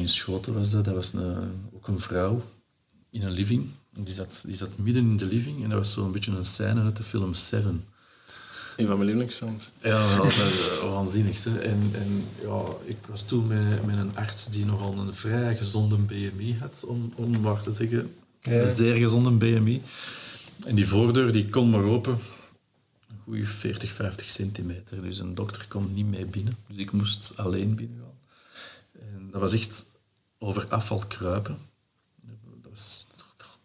in Schoten was dat. Dat was een, ook een vrouw in een living. Die zat, die zat midden in de living en dat was zo'n beetje een scène uit de film Seven. Een van mijn lievelingsfilms. Ja, dat was uh, waanzinnig. Hè. En, en ja, ik was toen met, met een arts die nogal een vrij gezonde BMI had, om, om maar te zeggen, Ja. een zeer gezonde BMI. En die voordeur die kon maar open, een goede 40, 50 centimeter. Dus een dokter kon niet mee binnen. Dus ik moest alleen binnen gaan. Dat was echt over afval kruipen. Dat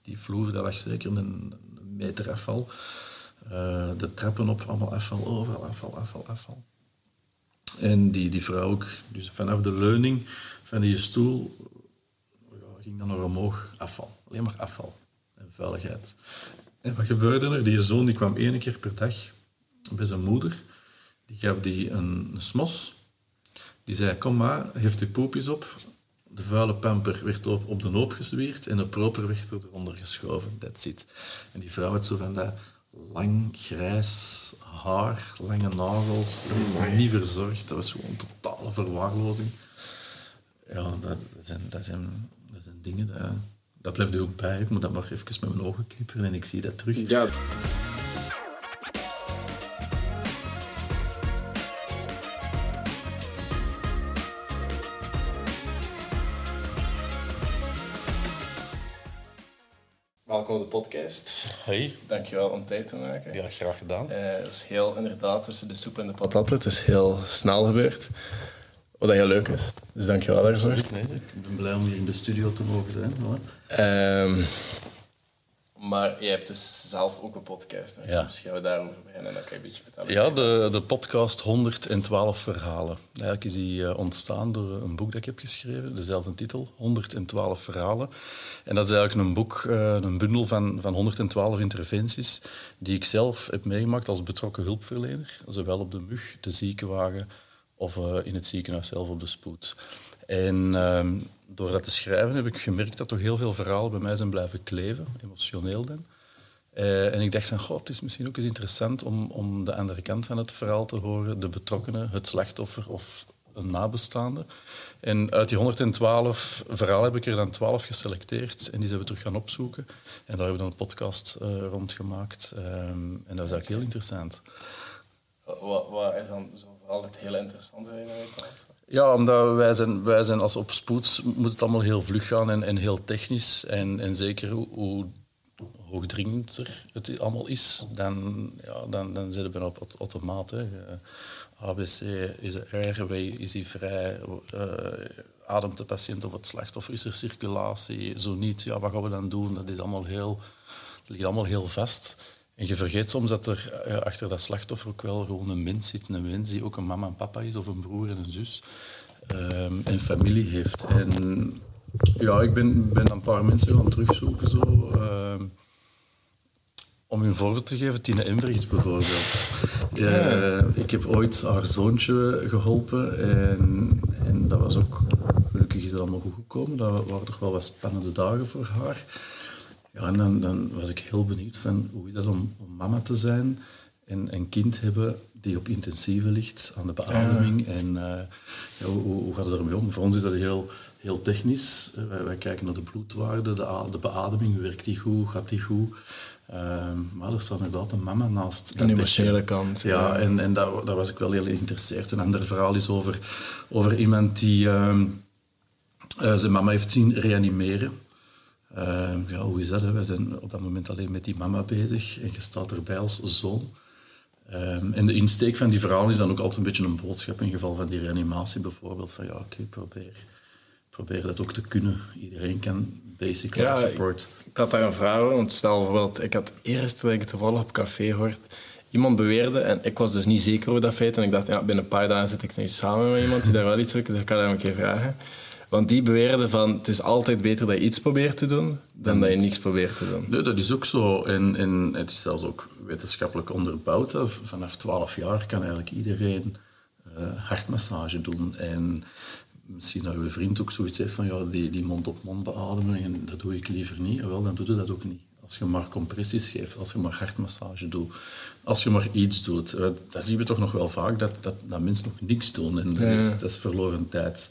die vloer, dat lag zeker een, een meter afval. Eh, de trappen op, allemaal afval, overal afval, afval, afval. En die, die vrouw ook, dus vanaf de leuning van die stoel ja, ging dan nog omhoog afval. Alleen maar afval en vuiligheid. En wat gebeurde er? Die zoon die kwam één keer per dag bij zijn moeder. Die gaf die een, een smos. Die zei, kom maar, geef je poepjes op. De vuile pamper werd op, op de hoop gezwierd en de proper werd eronder geschoven. That's it. En die vrouw had zo van dat lang grijs haar, lange nagels, niet verzorgd. Dat was gewoon totale verwaarlozing. Ja, dat, zijn, dat, zijn, dat zijn dingen, dat, dat blijft er ook bij. Ik moet dat maar even met mijn ogen knipperen en ik zie dat terug. Ja. Podcast. Hey. Dankjewel om tijd te maken. Ja, graag gedaan. Eh, het is heel inderdaad tussen de soep en de patat. Het is heel snel gebeurd. Wat heel leuk is. Dus dankjewel daarvoor. Nee, ik ben blij om hier in de studio te mogen zijn. Hoor. Ehm, maar je hebt dus zelf ook een podcast. Hè? Ja. Misschien gaan we daarover beginnen en dan kan je een beetje vertellen. Ja, de, de podcast 112 verhalen. Eigenlijk is die eh, ontstaan door een boek dat ik heb geschreven, dezelfde titel, 112 verhalen. En dat is eigenlijk een boek, eh, een bundel van, van 112 interventies die ik zelf heb meegemaakt als betrokken hulpverlener, zowel op de mug, de ziekenwagen of eh, in het ziekenhuis zelf op de spoed. En ehm, door dat te schrijven heb ik gemerkt dat toch heel veel verhalen bij mij zijn blijven kleven, emotioneel dan. Eh, en ik dacht van, god, het is misschien ook eens interessant om, om de andere kant van het verhaal te horen, de betrokkenen, het slachtoffer of een nabestaande. En uit die 112 verhalen heb ik er dan 12 geselecteerd en die zijn we terug gaan opzoeken. En daar hebben we dan een podcast eh, rond gemaakt. Ehm, en dat is eigenlijk heel interessant. Wat, wat is dan zo vooral het hele interessante haalt? Ja, omdat wij zijn, wij zijn als op spoed moet het allemaal heel vlug gaan en, en heel technisch. En, en zeker hoe, hoe hoogdringender het allemaal is, dan, ja, dan, dan zitten we op automaat. Hè. ABC is er is hij vrij, eh, ademt de patiënt of het slachtoffer, is er circulatie, zo niet, ja, wat gaan we dan doen? Dat is allemaal heel, dat ligt allemaal heel vast. En je vergeet soms dat er eh, achter dat slachtoffer ook wel gewoon een mens zit. Een mens die ook een mama en papa is, of een broer en een zus. ehm, en familie heeft. En ja, ik ben, ben een paar mensen gaan terugzoeken. Zo, ehm, om een voorbeeld te geven, Tine Embrechts bijvoorbeeld. Ik heb ooit haar zoontje geholpen en, en dat was ook... Gelukkig is dat allemaal goed gekomen. Dat waren toch wel wat spannende dagen voor haar. Ja, en dan, dan was ik heel benieuwd van hoe is dat om, om mama te zijn en een kind hebben die op intensieve ligt aan de beademing. En eh, ja, hoe, hoe gaat het ermee om? Voor ons is dat heel, heel technisch. Eh, Wij, wij kijken naar de bloedwaarde, de, de beademing, werkt die goed, gaat die goed? Ehm, maar er staat inderdaad een mama naast. Een bedje. emotionele kant. Ja, en, en daar, daar was ik wel heel geïnteresseerd. Een ander verhaal is over, over iemand die ehm, eh, zijn mama heeft zien reanimeren. Ehm, ja, hoe is dat? Hè? Wij zijn op dat moment alleen met die mama bezig en je staat erbij als zoon. Ehm, en de insteek van die verhaal is dan ook altijd een beetje een boodschap in geval van die reanimatie bijvoorbeeld. Van ja, oké, probeer, probeer dat ook te kunnen. Iedereen kan basic Ja, life ik, support. ik had daar een vraag over, want stel bijvoorbeeld, ik had eerst dat ik het toevallig op café gehoord, iemand beweerde, en ik was dus niet zeker over dat feit, en ik dacht, ja, binnen een paar dagen zit ik nu samen met iemand die daar wel iets weet, dus ik kan hem een keer vragen. Want die beweerde van, het is altijd beter dat je iets probeert te doen, dan dat je niks probeert te doen. Nee, dat is ook zo. En, en het is zelfs ook wetenschappelijk onderbouwd. hè. Vanaf 12 jaar kan eigenlijk iedereen eh, hartmassage doen. En misschien dat uw vriend ook zoiets heeft van ja, die, die mond-op-mond beademing, en dat doe ik liever niet. Wel, dan doe je dat ook niet. Als je maar compressies geeft, als je maar hartmassage doet, als je maar iets doet. Eh, Dat zien we toch nog wel vaak, dat, dat, dat mensen nog niks doen. En dat, is, dat is verloren tijd.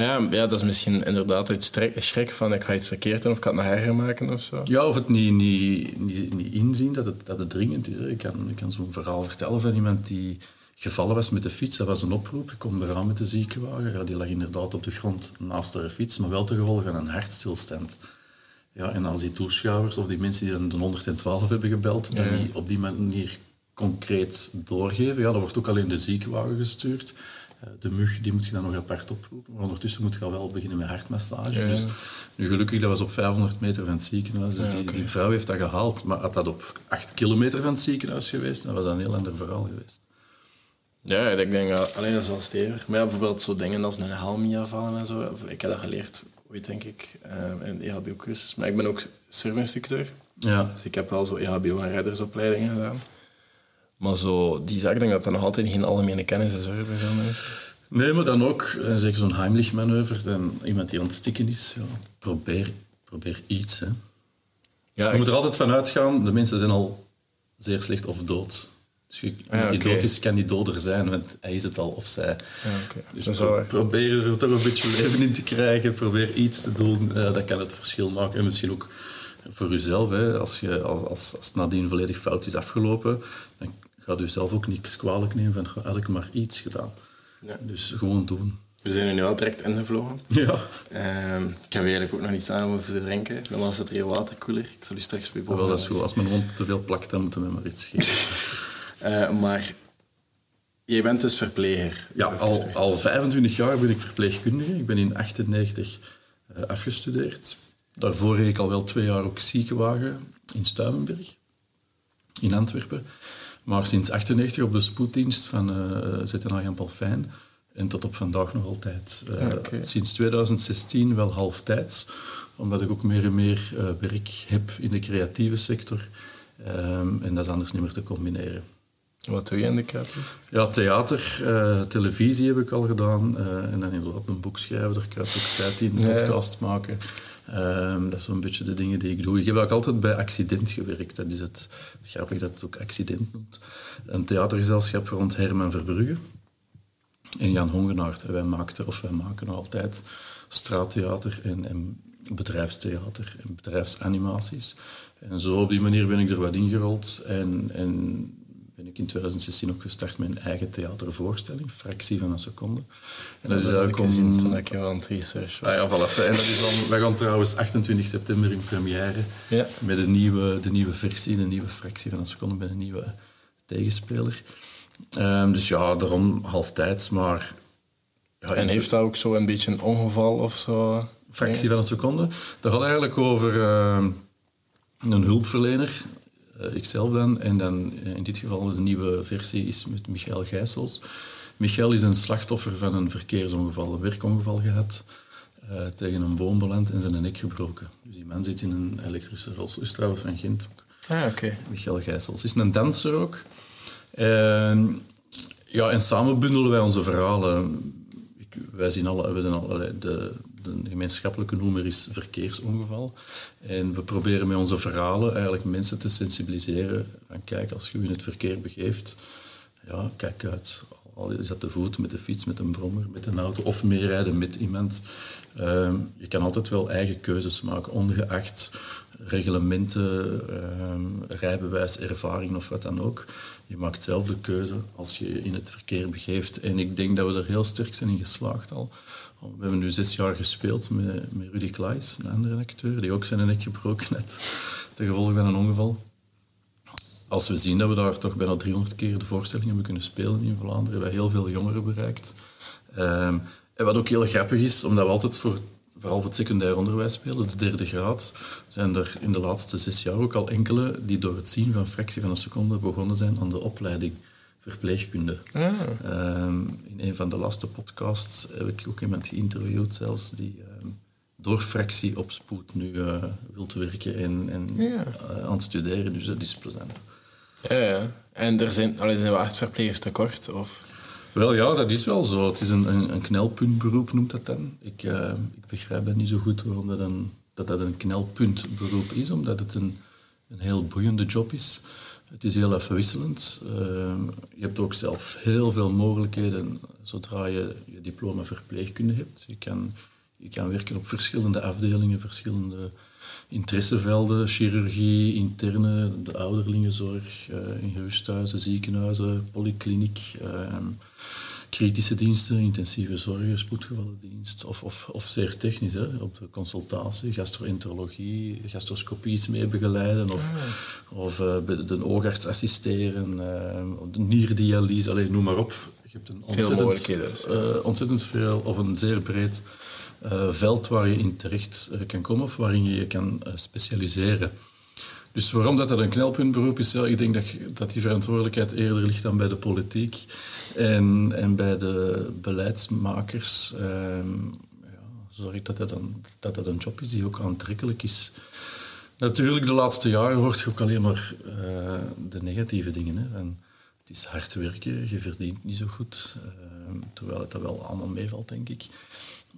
Ja, ja, dat is misschien inderdaad strek- schrik van ik ga iets verkeerd doen of ik ga het nog erger maken of zo. Ja, of het niet, niet, niet, niet inzien dat het, dat het dringend is. Hè. Ik kan, ik kan zo'n verhaal vertellen van iemand die gevallen was met de fiets. Dat was een oproep. Ik kom eraan met de ziekenwagen. Ja, die lag inderdaad op de grond naast haar fiets, maar wel te gevolg van een hartstilstand. Ja, en als die toeschouwers of die mensen die dan de 112 hebben gebeld, die op die manier concreet doorgeven, ja, dan wordt ook alleen de ziekenwagen gestuurd. Eh, De mug die moet je dan nog apart oproepen. Maar ondertussen moet je al wel beginnen met hartmassage. Dus nu gelukkig, dat was op 500 meter van het ziekenhuis. Dus die, die vrouw heeft dat gehaald. Maar had dat op 8 kilometer van het ziekenhuis geweest, dan was dat een heel ander verhaal geweest. Ja, ik denk dat alleen dat is wel stevig. Maar ja, bijvoorbeeld zo dingen als een helm niet afvallen en zo. Ik heb dat geleerd, ooit denk ik, eh, in de EHBO-cursus. Maar ik ben ook surfinstructeur. Ja. Dus ik heb wel zo EHBO- en reddersopleidingen gedaan. Maar zo, die zaak, ik denk dat dat nog altijd geen algemene kennis is hoor, bij veel mensen. Nee, maar dan ook, eh, zeker zo'n Heimlich-manoeuvre, dan iemand die aan het stikken is, ja, probeer, probeer iets. Hè. Ja, Je moet er altijd van uitgaan, de mensen zijn al zeer slecht of dood. Dus je, Ah, die dood is, kan die doder zijn, want hij is het al of zij. Ja. Dus pro- probeer er toch een beetje leven in te krijgen, probeer iets te doen, eh, dat kan het verschil maken. En misschien ook voor jezelf, hè, als, je, als, als, als het nadien volledig fout is afgelopen, dan gaat u zelf ook niks kwalijk nemen van, "Goh, had ik maar iets gedaan. Ja. Dus gewoon doen. We zijn er nu al direct ingevlogen. Ja. Ehm, ik heb eigenlijk ook nog niets aan om te drinken. Normaal staat er hier waterkoeler. Ik zal u straks weer Wel, dat is goed. Als mijn hond te veel plakt, dan moeten we maar iets geven. Eh, maar jij bent dus verpleger. Ja, al, al 25 jaar ben ik verpleegkundige. Ik ben in 98 eh, afgestudeerd. Daarvoor reed ik al wel twee jaar ook ziekenwagen in Stuivenberg, in Antwerpen. Maar sinds 98 op de spoeddienst van eh ZNA Jan Palfijn. En tot op vandaag nog altijd. Eh, oké. Sinds 2016 wel halftijds. Omdat ik ook meer en meer eh, werk heb in de creatieve sector. Ehm, en dat is anders niet meer te combineren. Wat doe je in de campus? Ja, theater, eh, televisie heb ik al gedaan. en dan inderdaad een boek schrijven, daar kruipt ook tijd in, Ja. podcast maken. Ehm, dat zijn een beetje de dingen die ik doe. Ik heb ook altijd bij Accident gewerkt. Dat is het grappig dat het ook Accident noemt. Een theatergezelschap rond Herman Verbrugge en Jan Hongenaert. En wij maakten, of wij maken nog altijd, straattheater en, en bedrijfstheater en bedrijfsanimaties. En zo op die manier ben ik er wat ingerold. En, en ben ik in 2016 ook gestart met een eigen theatervoorstelling, Fractie van een Seconde. En dat is heb ik eigenlijk gezien om... toen ik hier aan het research was. Ah ja, voilà. En dat is dan, wij gaan trouwens 28 september in première Ja. met de nieuwe, de nieuwe versie, de nieuwe fractie van een seconde met een nieuwe tegenspeler. Ehm, dus ja, daarom halftijds, maar... Ja, En heeft dat ook zo een beetje een ongeval of zo? fractie van een seconde. Dat gaat eigenlijk over ehm, een hulpverlener, ikzelf dan, en dan eh, in dit geval de nieuwe versie is met Michael Gijsels. Michael is een slachtoffer van een verkeersongeval, een werkongeval gehad, eh, tegen een boom beland en zijn nek gebroken. Dus die man zit in een elektrische rolstoel, van Gent ook. Ah, oké. Michael Gijsels. Is een danser ook. En, ja, en samen bundelen wij onze verhalen. Ik, wij zien alle, wij zijn alle, de, de gemeenschappelijke noemer is verkeersongeval. En we proberen met onze verhalen eigenlijk mensen te sensibiliseren. Van kijk, als je je in het verkeer begeeft, ja, kijk uit. Al is dat te voet, met de fiets, met een brommer, met een auto of meerijden met iemand. Ehm, je kan altijd wel eigen keuzes maken, ongeacht reglementen, ehm, rijbewijs, ervaring of wat dan ook. Je maakt zelf de keuze als je je in het verkeer begeeft. En ik denk dat we er heel sterk zijn in geslaagd al. We hebben nu zes jaar gespeeld met, met Rudy Klaes, een andere acteur, die ook zijn nek gebroken had ten gevolge van een ongeval als we zien dat we daar toch bijna 300 keer de voorstelling hebben kunnen spelen in Vlaanderen, hebben we heel veel jongeren bereikt. Ehm, en wat ook heel grappig is, omdat we altijd voor, vooral voor het secundair onderwijs spelen, de derde graad, zijn er in de laatste zes jaar ook al enkele die door het zien van fractie van een seconde begonnen zijn aan de opleiding verpleegkunde. Ehm, in een van de laatste podcasts heb ik ook iemand geïnterviewd zelfs die ehm, door fractie op spoed nu eh wil te werken en, en Ja. eh, aan het studeren, dus dat is plezant. Ja, ja. En er zijn, allee, zijn verplegers tekort? Of? Wel ja, dat is wel zo. Het is een, een, een knelpuntberoep, noemt dat dan. Ik, eh, ik begrijp dat niet zo goed waarom dat een, dat, dat een knelpuntberoep is, omdat het een, een heel boeiende job is. Het is heel afwisselend. Uh, je hebt ook zelf heel veel mogelijkheden zodra je je diploma verpleegkunde hebt. Je kan, je kan werken op verschillende afdelingen, verschillende interessevelden, chirurgie, interne, de ouderlingenzorg, uh, in gerusthuizen, ziekenhuizen, polykliniek, uh, kritische diensten, intensieve zorg, spoedgevallendienst, of, of, of zeer technisch, hè, op de consultatie, gastroenterologie, gastroscopies mee begeleiden, of, ah. of uh, de oogarts assisteren, de nierdialyse, alleen noem maar op. Je hebt een ontzettend, ontzettend veel, of een zeer breed uh, veld waar je in terecht uh, kan komen of waarin je je kan uh, specialiseren. Dus waarom dat, dat een knelpuntberoep is, ik denk dat, dat die verantwoordelijkheid eerder ligt dan bij de politiek en, en bij de beleidsmakers. Ehm, ja, zorg dat dat, dan, dat dat een job is die ook aantrekkelijk is. Natuurlijk, de laatste jaren hoort je ook alleen maar de negatieve dingen. Hè. En het is hard werken, je verdient niet zo goed, ehm, terwijl het dat wel allemaal meevalt, denk ik.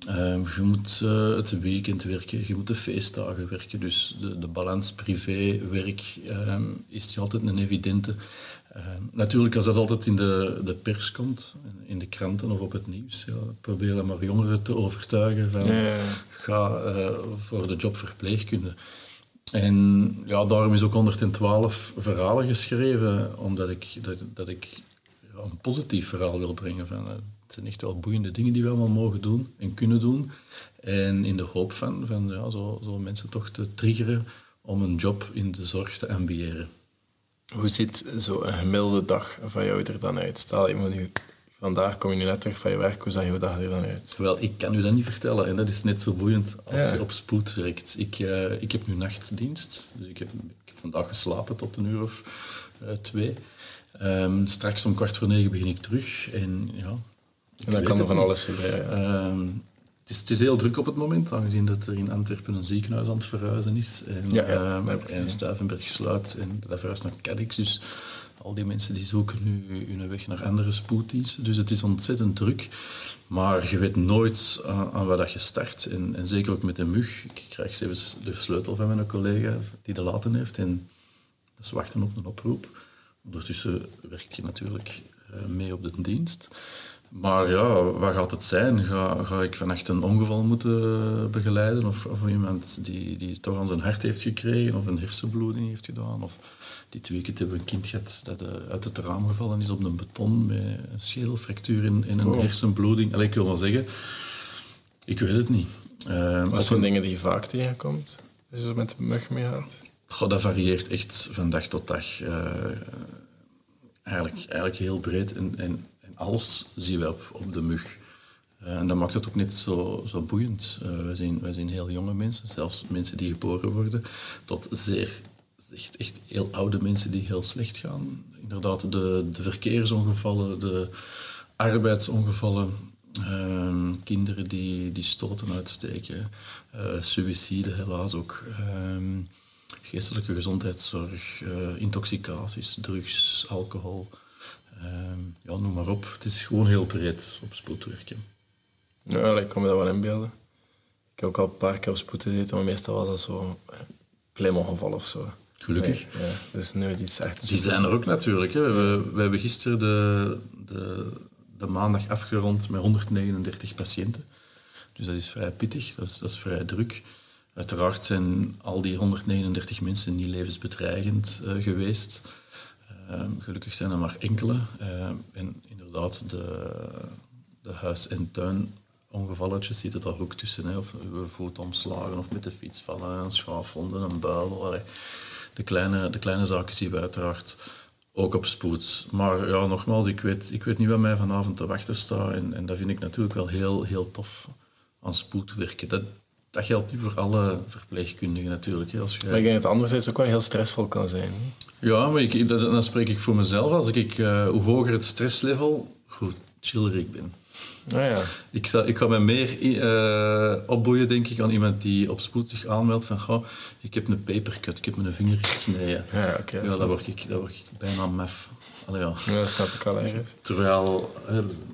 Ehm, je moet uh, het weekend werken, je moet de feestdagen werken. Dus de, de balans privé-werk ehm, is niet altijd een evidente. Ehm, natuurlijk, als dat altijd in de, de pers komt, in de kranten of op het nieuws, ja, proberen maar jongeren te overtuigen van ga uh, voor de job verpleegkunde. En ja, daarom is ook 112 verhalen geschreven, omdat ik, dat, dat ik een positief verhaal wil brengen. Van, het zijn echt wel boeiende dingen die we allemaal mogen doen en kunnen doen. En in de hoop van, van ja, zo, zo mensen toch te triggeren om een job in de zorg te ambiëren. Hoe ziet zo'n gemiddelde dag van jou er dan uit? Stel, je moet nu, vandaag kom je nu net terug van je werk, hoe zag je dag er dan uit? Wel, ik kan u dat niet vertellen en dat is net zo boeiend als je op spoed werkt. Ik, uh, ik heb nu nachtdienst, dus ik heb, ik heb vandaag geslapen tot een uur of uh, twee. Um, straks om kwart voor negen begin ik terug en ja, en dan kan er van alles gebeuren. Ehm, het, is, het is heel druk op het moment, aangezien dat er in Antwerpen een ziekenhuis aan het verhuizen is. En, ja, ja, um, en Stuivenberg sluit en dat verhuist naar Cadix. Dus al die mensen die zoeken nu hun weg naar andere spoeddiensten. Dus het is ontzettend druk. Maar je weet nooit aan, aan wat je start. En, en, zeker ook met de mug. Ik krijg zelfs de sleutel van mijn collega die de laten heeft. En dat is wachten op een oproep. Ondertussen werkt je natuurlijk uh, mee op de dienst. Maar ja, wat gaat het zijn? Ga, ga ik vannacht een ongeval moeten begeleiden? Of, of iemand die, die toch aan zijn hart heeft gekregen? Of een hersenbloeding heeft gedaan? Of dit weekend hebben we een kind gehad dat uh, uit het raam gevallen is op een beton met een schedelfractuur en, een oh. hersenbloeding. Allee, ik wil wel zeggen, ik weet het niet. Uh, Wat zijn dingen die je vaak tegenkomt? Als je met de mug mee? Goh, dat varieert echt van dag tot dag. Uh, eigenlijk, eigenlijk heel breed. En, en alles zien we op, de mug. Uh, en dat maakt het ook niet zo, zo boeiend. Uh, wij, zijn, wij zijn heel jonge mensen, zelfs mensen die geboren worden, tot zeer echt, echt heel oude mensen die heel slecht gaan. Inderdaad, de, de verkeersongevallen, de arbeidsongevallen, uh, kinderen die, die stoten uitsteken, suïcide helaas ook, ehm, geestelijke gezondheidszorg, intoxicaties, drugs, alcohol. Ehm, ja, noem maar op. Het is gewoon heel breed op spoedwerken. Ja, ik kan me dat wel inbeelden. Ik heb ook al een paar keer op spoed gezeten, maar meestal was dat zo klimongevall of zo. Gelukkig. ja, dus nooit iets echt... Die zijn er ook natuurlijk. Hè. We, hebben, we hebben gisteren de, de, de maandag afgerond met 139 patiënten. Dus dat is vrij pittig, dat is, dat is vrij druk. Uiteraard zijn al die 139 mensen niet levensbedreigend uh, geweest. Ehm, gelukkig zijn er maar enkele. Ehm, en inderdaad, de, de huis- en tuinongevalletjes zitten daar ook tussen. Hè. Of voet omslagen of met de fiets vallen, een schaafwonden, een buil. De kleine, de kleine zaken zien we uiteraard ook op spoed. Maar ja, nogmaals, ik weet, ik weet niet wat mij vanavond te wachten staat. En, en dat vind ik natuurlijk wel heel, heel tof aan spoed werken. Dat, dat geldt niet voor alle verpleegkundigen natuurlijk. Als je... Maar ik denk dat het anderzijds ook wel heel stressvol kan zijn. Ja, maar ik, dat, dan spreek ik voor mezelf. Als ik, uh, hoe hoger het stresslevel, hoe chiller ik ben. Ah, ja. ik, zal, ik ga me meer uh, opboeien, denk ik, aan iemand die op spoed zich aanmeldt van goh, ik heb een papercut, ik heb mijn vinger gesneden. Ja, okay, ja, dan word, ik, dan word ik bijna mef. Allee, ja. ja, dat snap ik al ergens. Terwijl,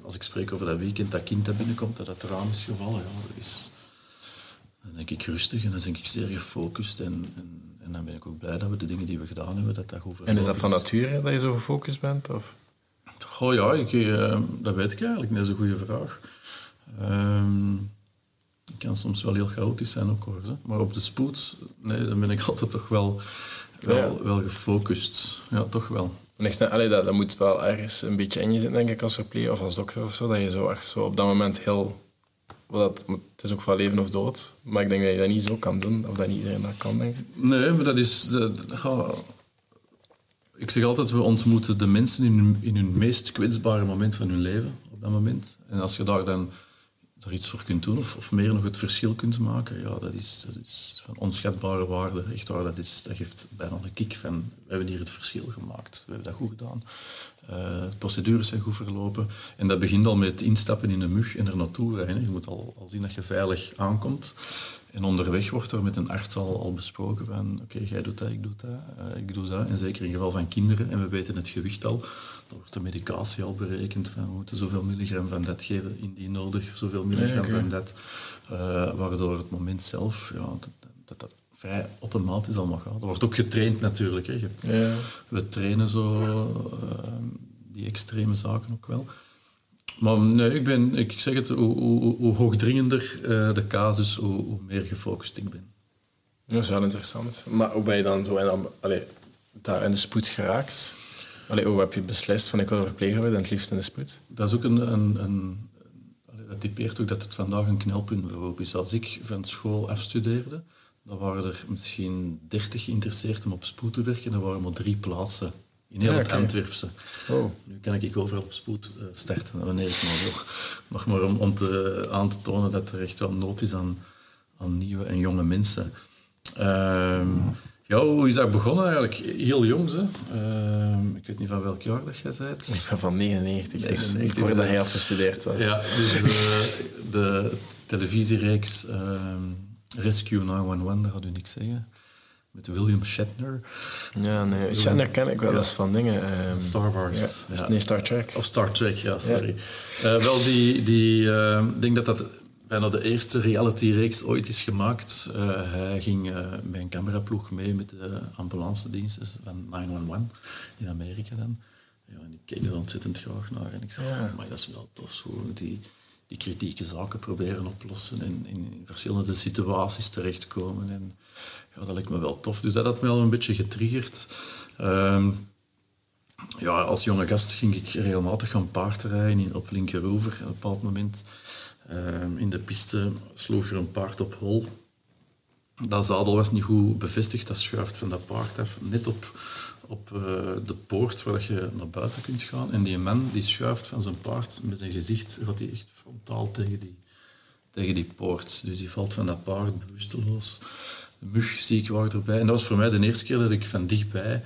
als ik spreek over dat weekend, dat kind dat binnenkomt, dat het raam is gevallen, ja, is dan denk ik rustig en dan denk ik zeer gefocust en, en, en dan ben ik ook blij dat we de dingen die we gedaan hebben, dat dat goed En is dat van nature dat je zo gefocust bent? Of? Goh ja, ik, eh, dat weet ik eigenlijk. Dat is een goede vraag. Ehm, ik kan soms wel heel chaotisch zijn ook hoor. hè. Maar op de spoed, nee, dan ben ik altijd toch wel, wel, Ja. wel gefocust. Ja, toch wel. Allee, dat, dat moet wel ergens een beetje in je zitten, denk ik, als verpleger of als dokter of zo. Dat je zo echt zo op dat moment heel... Dat, het is ook van leven of dood. Maar ik denk dat je dat niet zo kan doen. Of dat niet iedereen dat kan. Nee, maar dat is... ik zeg altijd, we ontmoeten de mensen in hun, meest kwetsbare moment van hun leven, op dat moment. En als je daar dan iets voor kunt doen, of, of meer nog het verschil kunt maken, ja, dat is, dat is van onschatbare waarde. Echt waar, dat, is, dat geeft bijna een kick van, we hebben hier het verschil gemaakt. We hebben dat goed gedaan. Eh, de procedures zijn goed verlopen. En dat begint al met instappen in een mug en er naartoe rijden. Je moet al, al zien dat je veilig aankomt. En onderweg wordt er met een arts al, al besproken van oké, jij doet dat, ik doe dat, eh, ik doe dat. En zeker in geval van kinderen, en we weten het gewicht al, dan wordt de medicatie al berekend van we moeten zoveel milligram van dat geven indien nodig, zoveel milligram van dat. Eh, waardoor het moment zelf, ja, dat, dat, dat vrij automatisch allemaal gaat. Er wordt ook getraind natuurlijk. Hè. Je hebt- Ja. we trainen zo eh, die extreme zaken ook wel. Maar nee, ik, ben, ik zeg het, hoe, hoe, hoe hoogdringender eh, de casus, hoe, hoe meer gefocust ik ben. Dat is wel interessant. Maar hoe ben je dan zo in, allee, daar in de spoed geraakt? Allee, hoe heb je beslist van ik wil verpleger worden en het liefst in de spoed? Dat is ook een, een, een allee, dat typeert ook dat het vandaag een knelpunt is. Als ik van school afstudeerde, dan waren er misschien dertig geïnteresseerd om op spoed te werken. Dan waren er maar drie plaatsen in heel Ja, het. Antwerpse. Oh. Nu kan ik overal op spoed eh, starten, wanneer ik maar wil. Nog maar om, om te, aan te tonen dat er echt wel nood is aan, aan nieuwe en jonge mensen. Ehm, ja, hoe is dat begonnen eigenlijk? Heel jong, hè? Ehm, ik weet niet van welk jaar dat jij bent. Ik ben van 99, dus 99, voordat dus, hij afgestudeerd was. Ja, dus de, de televisiereeks ehm, Rescue 911, dat gaat u niks zeggen. Met William Shatner. Ja, nee. Shatner ken ik wel Ja. eens van dingen. ehm, Star Wars. Ja, ja. dus Nee, Star Trek. Of Star Trek, ja, sorry. Eh, wel, die, die, eh, ik denk dat dat bijna de eerste reality-reeks ooit is gemaakt. Eh, hij ging eh met een cameraploeg mee met de ambulance diensten van 911 in Amerika dan. Ja, en ik keek er ontzettend graag naar. En ik zei, Ja. maar dat is wel tof, zo die, die kritieke zaken proberen oplossen en in verschillende situaties terechtkomen. En ja, dat lijkt me wel tof. Dus dat had me al een beetje getriggerd. Ehm, ja, als jonge gast ging ik regelmatig gaan paardrijden in, op Linkeroever. Op een bepaald moment ehm, in de piste sloeg er een paard op hol. Dat zadel was niet goed bevestigd, dat schuift van dat paard af, net op, op eh, de poort waar je naar buiten kunt gaan. En die man die schuift van zijn paard met zijn gezicht, gaat hij echt frontaal tegen die, tegen die poort. Dus die valt van dat paard bewusteloos. De mug zie ik waar erbij. En dat was voor mij de eerste keer dat ik van dichtbij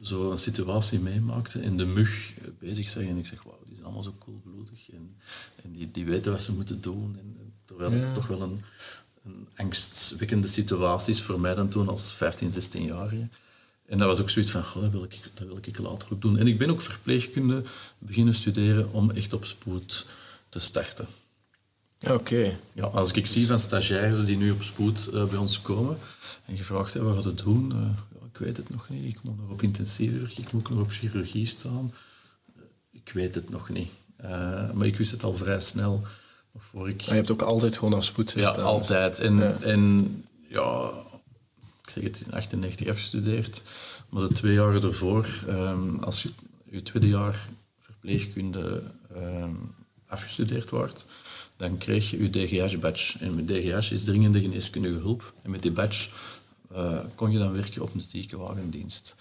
zo'n situatie meemaakte en de mug bezig zag. En ik zeg, wauw, die zijn allemaal zo koelbloedig. En, en die, die weten wat ze moeten doen. En, en terwijl het toch wel een, een angstwekkende situatie is voor mij dan toen als 15, 16-jarige. En dat was ook zoiets van, goh, dat, wil ik, dat wil ik later ook doen. En ik ben ook verpleegkunde beginnen studeren om echt op spoed te starten. Oké. Ja, als ik zie van stagiaires die nu op spoed eh, bij ons komen en gevraagd hebben wat we doen, eh, ja, ik weet het nog niet. Ik moet nog op intensief werken, ik moet nog op chirurgie staan. Eh, ik weet het nog niet. Maar ik wist het al vrij snel, nog voor ik... Maar je hebt ook altijd gewoon op spoed Ja, gestaan. altijd. En Ja. ja. en ja, ik zeg het, in 98 afgestudeerd. Maar de twee jaar ervoor, ehm, als je je tweede jaar verpleegkunde ehm, afgestudeerd wordt, dan kreeg je je DGH-badge. En met DGH is dringende geneeskundige hulp. En met die badge eh, kon je dan werken op een ziekenwagendienst.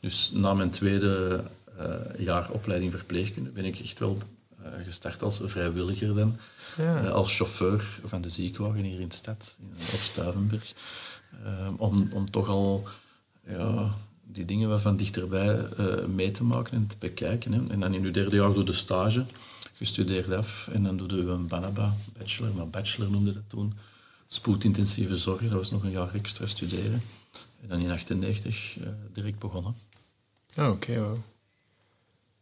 Dus na mijn tweede eh, jaar opleiding verpleegkunde ben ik echt wel eh, gestart als vrijwilliger dan. Ja. Als chauffeur van de ziekenwagen hier in de stad, in, op Stuivenberg. Eh, om, om toch al ja, die dingen van dichterbij mee te maken en te bekijken. Hè. En dan in uw derde jaar doe je de stage, je studeert af en dan doe je een BANABA, bachelor, maar bachelor noemde dat toen. Spoedintensieve zorg, dat was nog een jaar extra studeren. En dan in 98 eh, direct begonnen. Ah, Oké, wauw.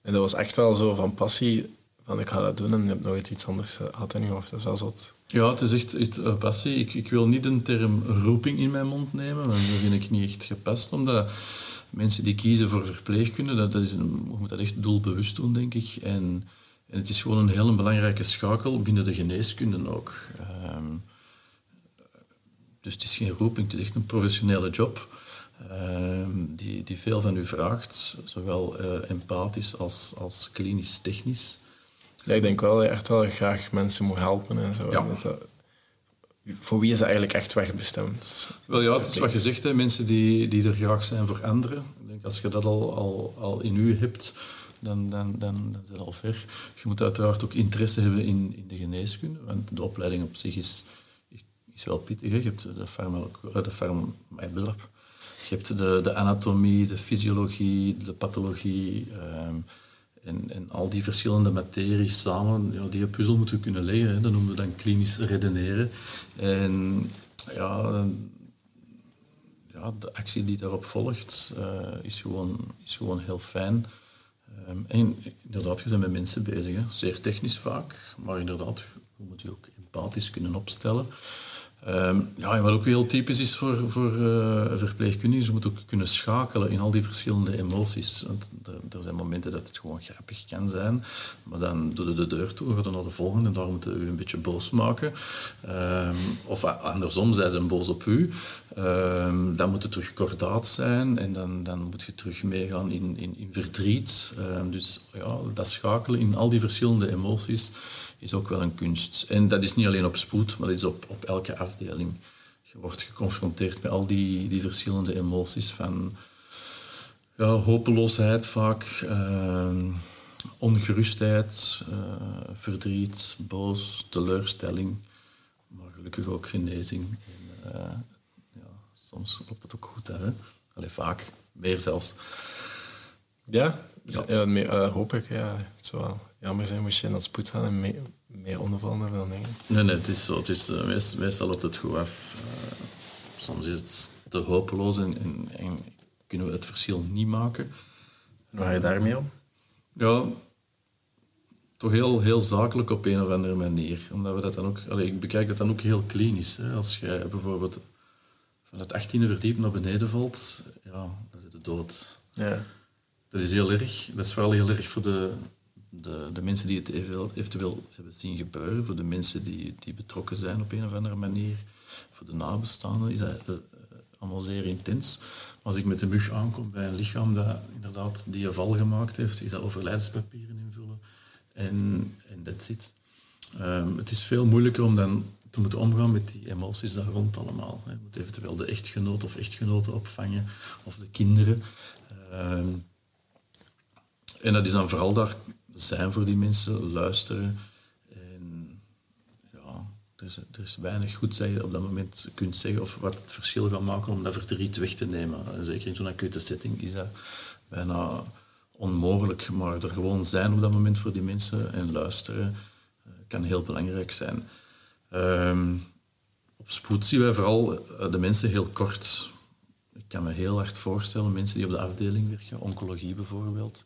En dat was echt wel zo van passie van ik ga dat doen en je hebt nooit iets anders gehad in je hoofd. Dat is wel zot. Ja, het is echt, echt een passie. Ik, ik wil niet de term roeping in mijn mond nemen, want dat vind ik niet echt gepast, omdat mensen die kiezen voor verpleegkunde, dat, dat is een, je moet dat echt doelbewust doen, denk ik. En, en het is gewoon een heel belangrijke schakel binnen de geneeskunde ook. Ehm, dus het is geen roeping, het is echt een professionele job ehm, die, die veel van u vraagt, zowel uh, empathisch als, als klinisch-technisch. Ja, ik denk wel dat je echt wel graag mensen moet helpen en zo. Ja. Dat, voor wie is dat eigenlijk echt wegbestemd? Wel ja, het is wat je zegt, hè, mensen die, die er graag zijn voor anderen. Ik denk, als je dat al, al, al in u hebt, dan, dan, dan, dan dat al ver. Je moet uiteraard ook interesse hebben in, in de geneeskunde, want de opleiding op zich is, is wel pittig. Je hebt de, farmacologie, de, farm, je hebt de, de anatomie, de fysiologie, de pathologie... Um, en, en al die verschillende materies samen, ja, die puzzel moeten kunnen leggen. Hè. Dat noemen we dan klinisch redeneren. En ja, ja, de actie die daarop volgt uh, is, gewoon, is gewoon heel fijn. Um, en inderdaad, je bent met mensen bezig. Zeer technisch vaak, maar inderdaad, je moet je ook empathisch kunnen opstellen. Um, ja, en wat ook heel typisch is voor, voor uh, verpleegkundigen, ze moeten ook kunnen schakelen in al die verschillende emoties. Want er, zijn momenten dat het gewoon grappig kan zijn, maar dan doe je de deur toe, gaat naar de volgende en daar moeten u een beetje boos maken. Um, of andersom, zij zijn boos op u. Um, dan moet het terug kordaat zijn en dan, dan moet je terug meegaan in, in, in verdriet. dus ja, dat schakelen in al die verschillende emoties is ook wel een kunst. En dat is niet alleen op spoed, maar dat is op, op elke afdeling. Je wordt geconfronteerd met al die, die verschillende emoties van ja, hopeloosheid vaak, uh, ongerustheid, uh, verdriet, boos, teleurstelling, maar gelukkig ook genezing. En, uh, ja, soms loopt het ook goed hè? Allee, vaak, meer zelfs. Ja, ja. ja meer, hoop ik. Ja. Het zou wel jammer zijn moest je in dat spoed gaan en mee, meer ondervallen dan dingen. Nee, nee, het is zo. Het is, uh, meest, meestal loopt het goed af. Uh, soms is het te hopeloos en, en, en, kunnen we het verschil niet maken. En hoe ga je daarmee om? Ja, toch heel, heel zakelijk op een of andere manier. Omdat we dat dan ook... Allez, ik bekijk dat dan ook heel klinisch. Hè. Als jij bijvoorbeeld van het 18e verdiep naar beneden valt, ja, dan zit je dood. Ja. Dat is heel erg. Dat is vooral heel erg voor de, de, de mensen die het eventueel, hebben zien gebeuren, voor de mensen die, die betrokken zijn op een of andere manier, voor de nabestaanden, is dat uh, allemaal zeer intens. Als ik met de mug aankom bij een lichaam dat inderdaad die een val gemaakt heeft, is dat overlijdenspapieren invullen en, en that's it. Um, het is veel moeilijker om dan te moeten omgaan met die emoties daar rond allemaal. Je moet eventueel de echtgenoot of echtgenoten opvangen, of de kinderen. Um, en dat is dan vooral daar zijn voor die mensen, luisteren. En ja, er is, er is weinig goed je op dat moment kunt zeggen of wat het verschil gaat maken om dat verdriet weg te nemen. En zeker in zo'n acute setting is dat bijna onmogelijk. Maar er gewoon zijn op dat moment voor die mensen en luisteren uh, kan heel belangrijk zijn. Um, op spoed zien wij vooral de mensen heel kort. Ik kan me heel hard voorstellen, mensen die op de afdeling werken, oncologie bijvoorbeeld,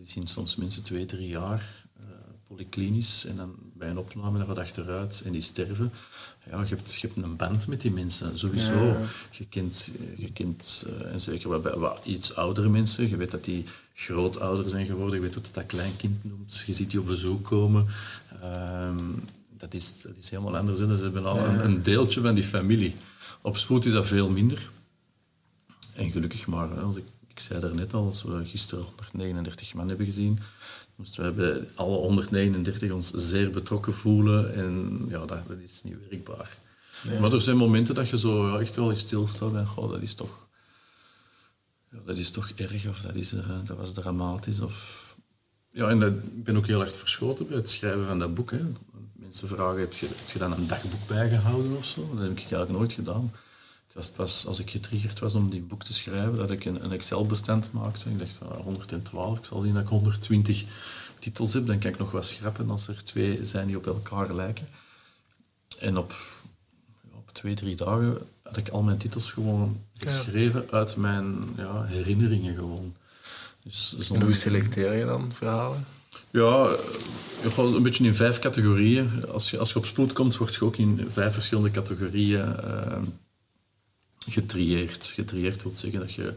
die zien soms mensen twee, drie jaar uh, polyklinisch en dan bij een opname naar wat achteruit en die sterven. Ja, je hebt, je hebt een band met die mensen, sowieso. Ja. Je kent, je kent uh, en zeker wat, bij wat iets oudere mensen, je weet dat die grootouder zijn geworden, je weet wat dat kleinkind noemt, je ziet die op bezoek komen. Um, dat, is, dat is helemaal anders. Hè. Ze hebben al een, deeltje van die familie. Op spoed is dat veel minder. En gelukkig maar, als ik ik zei daarnet al, als we gisteren 139 man hebben gezien, moesten we bij alle 139 ons zeer betrokken voelen. En ja, dat, dat is niet werkbaar. Maar er zijn momenten dat je zo ja, echt wel stilstaat en goh, dat is toch, ja, dat is toch erg of dat, is, uh, dat was dramatisch. Of, ja, en dat, ik ben ook heel erg verschoten bij het schrijven van dat boek. Hè. Mensen vragen, heb je, heb je dan een dagboek bijgehouden of zo? Dat heb ik eigenlijk nooit gedaan. Het was pas als ik getriggerd was om die boek te schrijven, dat ik een, een Excel-bestand maakte. Ik dacht van 112, ik zal zien dat ik 120 titels heb. Dan kan ik nog wat schrappen als er twee zijn die op elkaar lijken. En op, op twee, drie dagen had ik al mijn titels gewoon geschreven ja. uit mijn ja, herinneringen gewoon. Dus, en hoe selecteer je dan verhalen? Ja, een beetje in vijf categorieën. Als je, als je op spoed komt, word je ook in vijf verschillende categorieën uh, getrieerd. Getrieerd wil zeggen dat je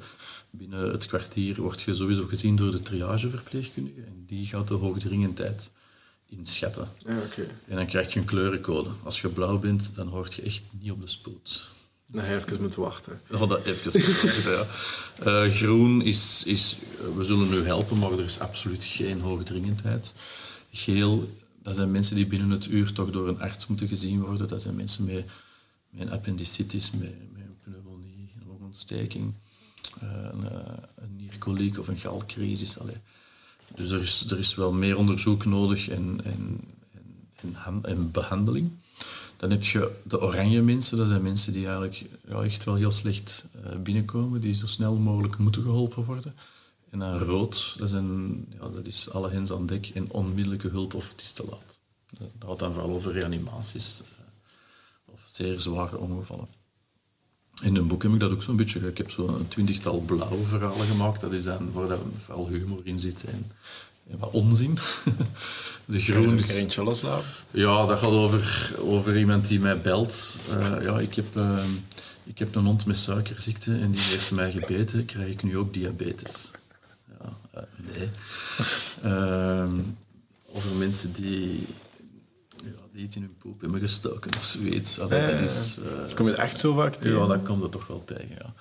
binnen het kwartier wordt je sowieso gezien door de triageverpleegkundige. En die gaat de hoogdringendheid inschatten. Ja, okay. En dan krijg je een kleurencode. Als je blauw bent, dan hoort je echt niet op de spoed. Dan ga je even moeten wachten. Dan dat even moeten wachten, ja. Uh, groen is, is, we zullen nu helpen, maar er is absoluut geen hoogdringendheid. Geel, dat zijn mensen die binnen het uur toch door een arts moeten gezien worden. Dat zijn mensen met, met een appendicitis, met, met een pneumonie, een nierkoliek of een galcrisis. Dus er is, er is wel meer onderzoek nodig en, en, en, behandeling. Dan heb je de oranje mensen, dat zijn mensen die eigenlijk echt wel heel slecht uh, binnenkomen, die zo snel mogelijk moeten geholpen worden. En dan rood, dat, zijn, ja, dat is alle hens aan dek en onmiddellijke hulp of het is te laat. Dat gaat dan vooral over reanimaties of zeer zware ongevallen. In een boek heb ik dat ook zo'n beetje. Ik heb zo'n twintigtal blauwe verhalen gemaakt. Dat is dan waar dat vooral humor in zit en, en wat onzin. De groen is... eentje loslaten? Ja, dat gaat over, over iemand die mij belt. Uh, ja, ik heb, uh, ik heb een hond met suikerziekte en die heeft mij gebeten. Krijg ik nu ook diabetes? Ja, uh, nee. Ehm, over mensen die ja, die iets in hun poep hebben gestoken of zoiets. Allee, dat is, uh, Kom je echt zo vaak tegen? Ja, dat komt er toch wel tegen, ja.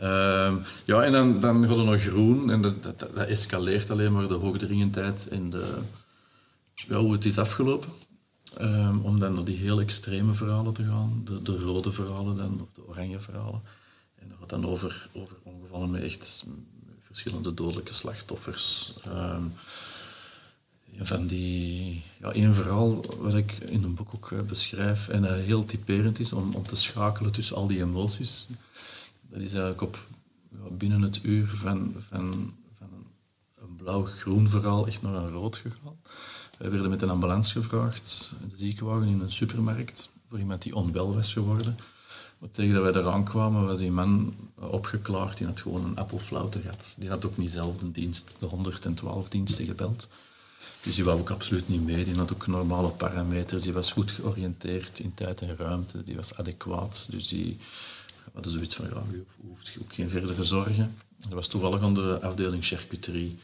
Uh, ja, en dan, dan gaat er nog groen en dat, dat, dat, escaleert alleen maar de hoogdringendheid en de, ja, hoe het is afgelopen. Um, om dan naar die heel extreme verhalen te gaan, de, de rode verhalen dan, of de oranje verhalen. En dat gaat dan over, over ongevallen met echt verschillende dodelijke slachtoffers. Um, van die, ja, één verhaal wat ik in een boek ook uh, beschrijf en dat heel typerend is om, om te schakelen tussen al die emoties. Dat is eigenlijk op ja, binnen het uur van, van, van een blauw-groen verhaal echt naar een rood gegaan. Wij werden met een ambulance gevraagd, in de ziekenwagen in een supermarkt, voor iemand die onwel was geworden. Maar tegen dat wij eraan kwamen, was die man opgeklaard. Die had gewoon een appelflauwte gehad. Die had ook niet zelf de dienst, de 112 diensten gebeld. Dus die wou ook absoluut niet mee. Die had ook normale parameters. Die was goed georiënteerd in tijd en ruimte. Die was adequaat. Dus die hadden zoiets van, ja, je hoeft ook geen verdere zorgen. Dat was toevallig aan de afdeling charcuterie.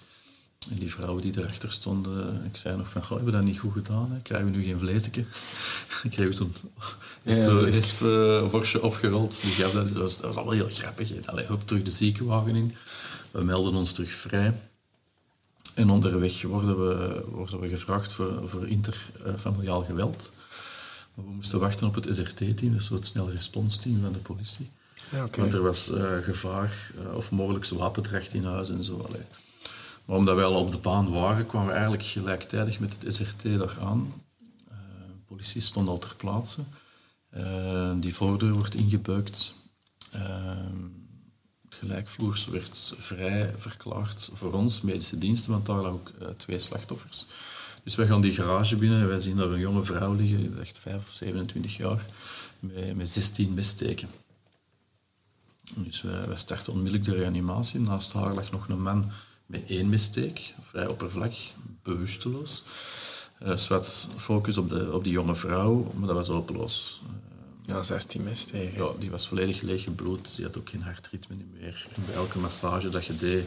En die vrouwen die erachter stonden, ik zei nog van, goh, hebben we dat niet goed gedaan? Hè? Krijgen we nu geen vleesje? ik kreeg zo'n worstje opgerold. Die gaf dat, dat, was, dat was allemaal heel grappig. Allee, hop, terug de ziekenwagen in. We melden ons terug vrij. En onderweg worden we, worden we gevraagd voor, voor interfamiliaal geweld. Maar we moesten wachten op het SRT-team, dat is het snel responsteam van de politie. Ja, okay. Want er was uh, gevaar uh, of mogelijk wapendracht in huis en zo. Allee. Maar omdat wij al op de baan waren, kwamen we eigenlijk gelijktijdig met het SRT daar aan. Uh, de politie stond al ter plaatse. die voordeur wordt ingebeukt gelijkvloers werd vrij verklaard voor ons, medische diensten, want daar lagen ook uh, twee slachtoffers. Dus wij gaan die garage binnen en wij zien daar een jonge vrouw liggen, echt 5 of 27 jaar, met, met 16 messteken. Dus wij, starten onmiddellijk de reanimatie. Naast haar lag nog een man met één missteek, vrij oppervlak, bewusteloos. Uh, focus op, de, op die jonge vrouw, maar dat was hopeloos. Ja, 16 mes tegen. Ja, die was volledig leeg gebloed. Die had ook geen hartritme meer. En bij elke massage dat je deed,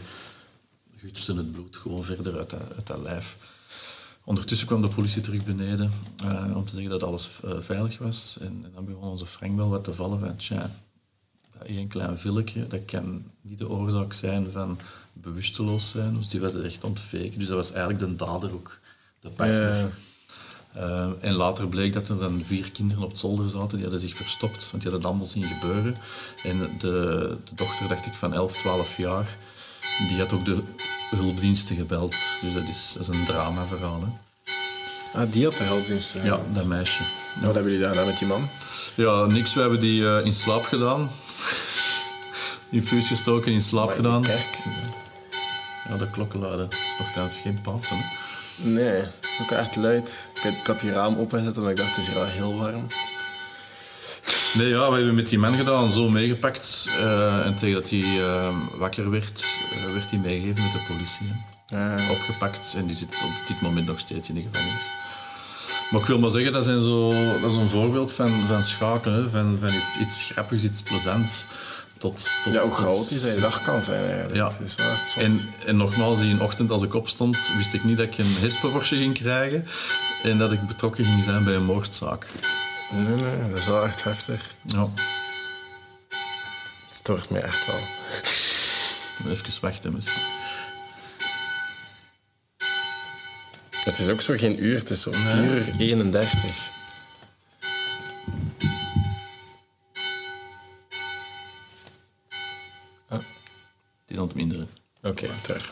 gutste het bloed gewoon verder uit dat, uit dat lijf. Ondertussen kwam de politie terug beneden uh, om te zeggen dat alles uh, veilig was. En, en, dan begon onze Frank wel wat te vallen van, tja, dat één klein villetje, dat kan niet de oorzaak zijn van bewusteloos zijn. Dus die was echt ontfeken. Dus dat was eigenlijk de dader ook, de partner. Ja. Uh, en later bleek dat er dan vier kinderen op het zolder zaten, die hadden zich verstopt, want die hadden het allemaal zien gebeuren. En de, de dochter, dacht ik, van 11, 12 jaar, die had ook de hulpdiensten gebeld. Dus dat is, dat is een dramaverhaal. Hè. Ah, die had de hulpdiensten Ja, dat meisje. Ja. Wat hebben jullie gedaan met die man? Ja, niks. We hebben die uh, in slaap gedaan. Infuus gestoken, in slaap Maar in gedaan. de kerk? Ja, de klokken luiden. Dat is nogthans geen Pasen. Hè. Nee, het is ook echt luid. Ik had, ik had die raam opgezet en ik dacht, het is hier wel heel warm. Nee, ja, we hebben met die man gedaan, zo meegepakt. Uh, en tegen dat hij uh, wakker werd, uh, werd hij meegegeven met de politie. Hè. opgepakt. En die zit op dit moment nog steeds in de gevangenis. Maar ik wil maar zeggen, dat, zijn zo, dat is een voorbeeld van, van schakelen. Van, van iets, iets grappigs, iets plezants. Tot, tot, Ja, hij dag kan zijn eigenlijk. Ja. Is. En, en nogmaals, die ochtend als ik opstond, wist ik niet dat ik een hespenworstje ging krijgen. En dat ik betrokken ging zijn bij een moordzaak. Nee, nee, dat is wel echt heftig. Ja, Het stoort me echt wel. even wachten misschien. Het is ook zo geen uur, het is zo 4 uur 31. Oké, terug.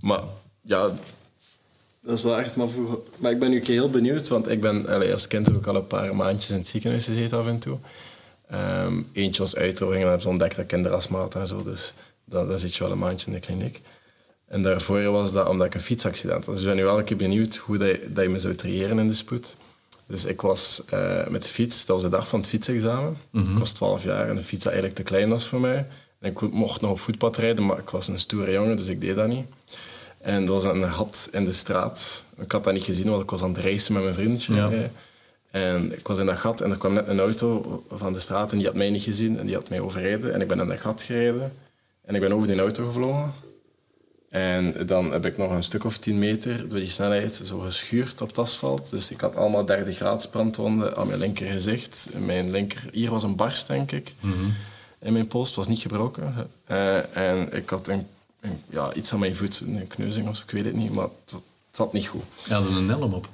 Maar ja, dat is wel echt maar vroeg. Maar ik ben nu heel benieuwd, want ik ben allee, als kind heb ik al een paar maandjes in het ziekenhuis gezeten af en toe. Ehm, eentje was uitdroging en hebben ze ontdekt dat had en zo, dus dan, dan zit je wel een maandje in de kliniek. En daarvoor was dat omdat ik een fietsaccident had. Dus ik ben nu wel een keer benieuwd hoe dat je, dat je me zou triëren in de spoed. Dus ik was eh, met de fiets, dat was de dag van het fietsexamen. Ik was 12 jaar en de fiets dat eigenlijk te klein was voor mij. En ik mocht nog op voetpad rijden, maar ik was een stoere jongen, dus ik deed dat niet. En er was een gat in de straat. Ik had dat niet gezien, want ik was aan het racen met mijn vriendje. Ja. Eh, En ik was in dat gat en er kwam net een auto van de straat en die had mij niet gezien en die had mij overreden. En ik ben in dat gat gereden en ik ben over die auto gevlogen. En dan heb ik nog een stuk of 10 meter door die snelheid zo geschuurd op het asfalt. Dus ik had allemaal derde graads brandwonden aan mijn linker gezicht. Mijn linker, hier was een barst, denk ik, in mijn pols. Het was niet gebroken. Eh, en ik had een, een- ja, iets aan mijn voet, een kneuzing of zo, ik weet het niet, maar het, het zat niet goed. Je had een helm op.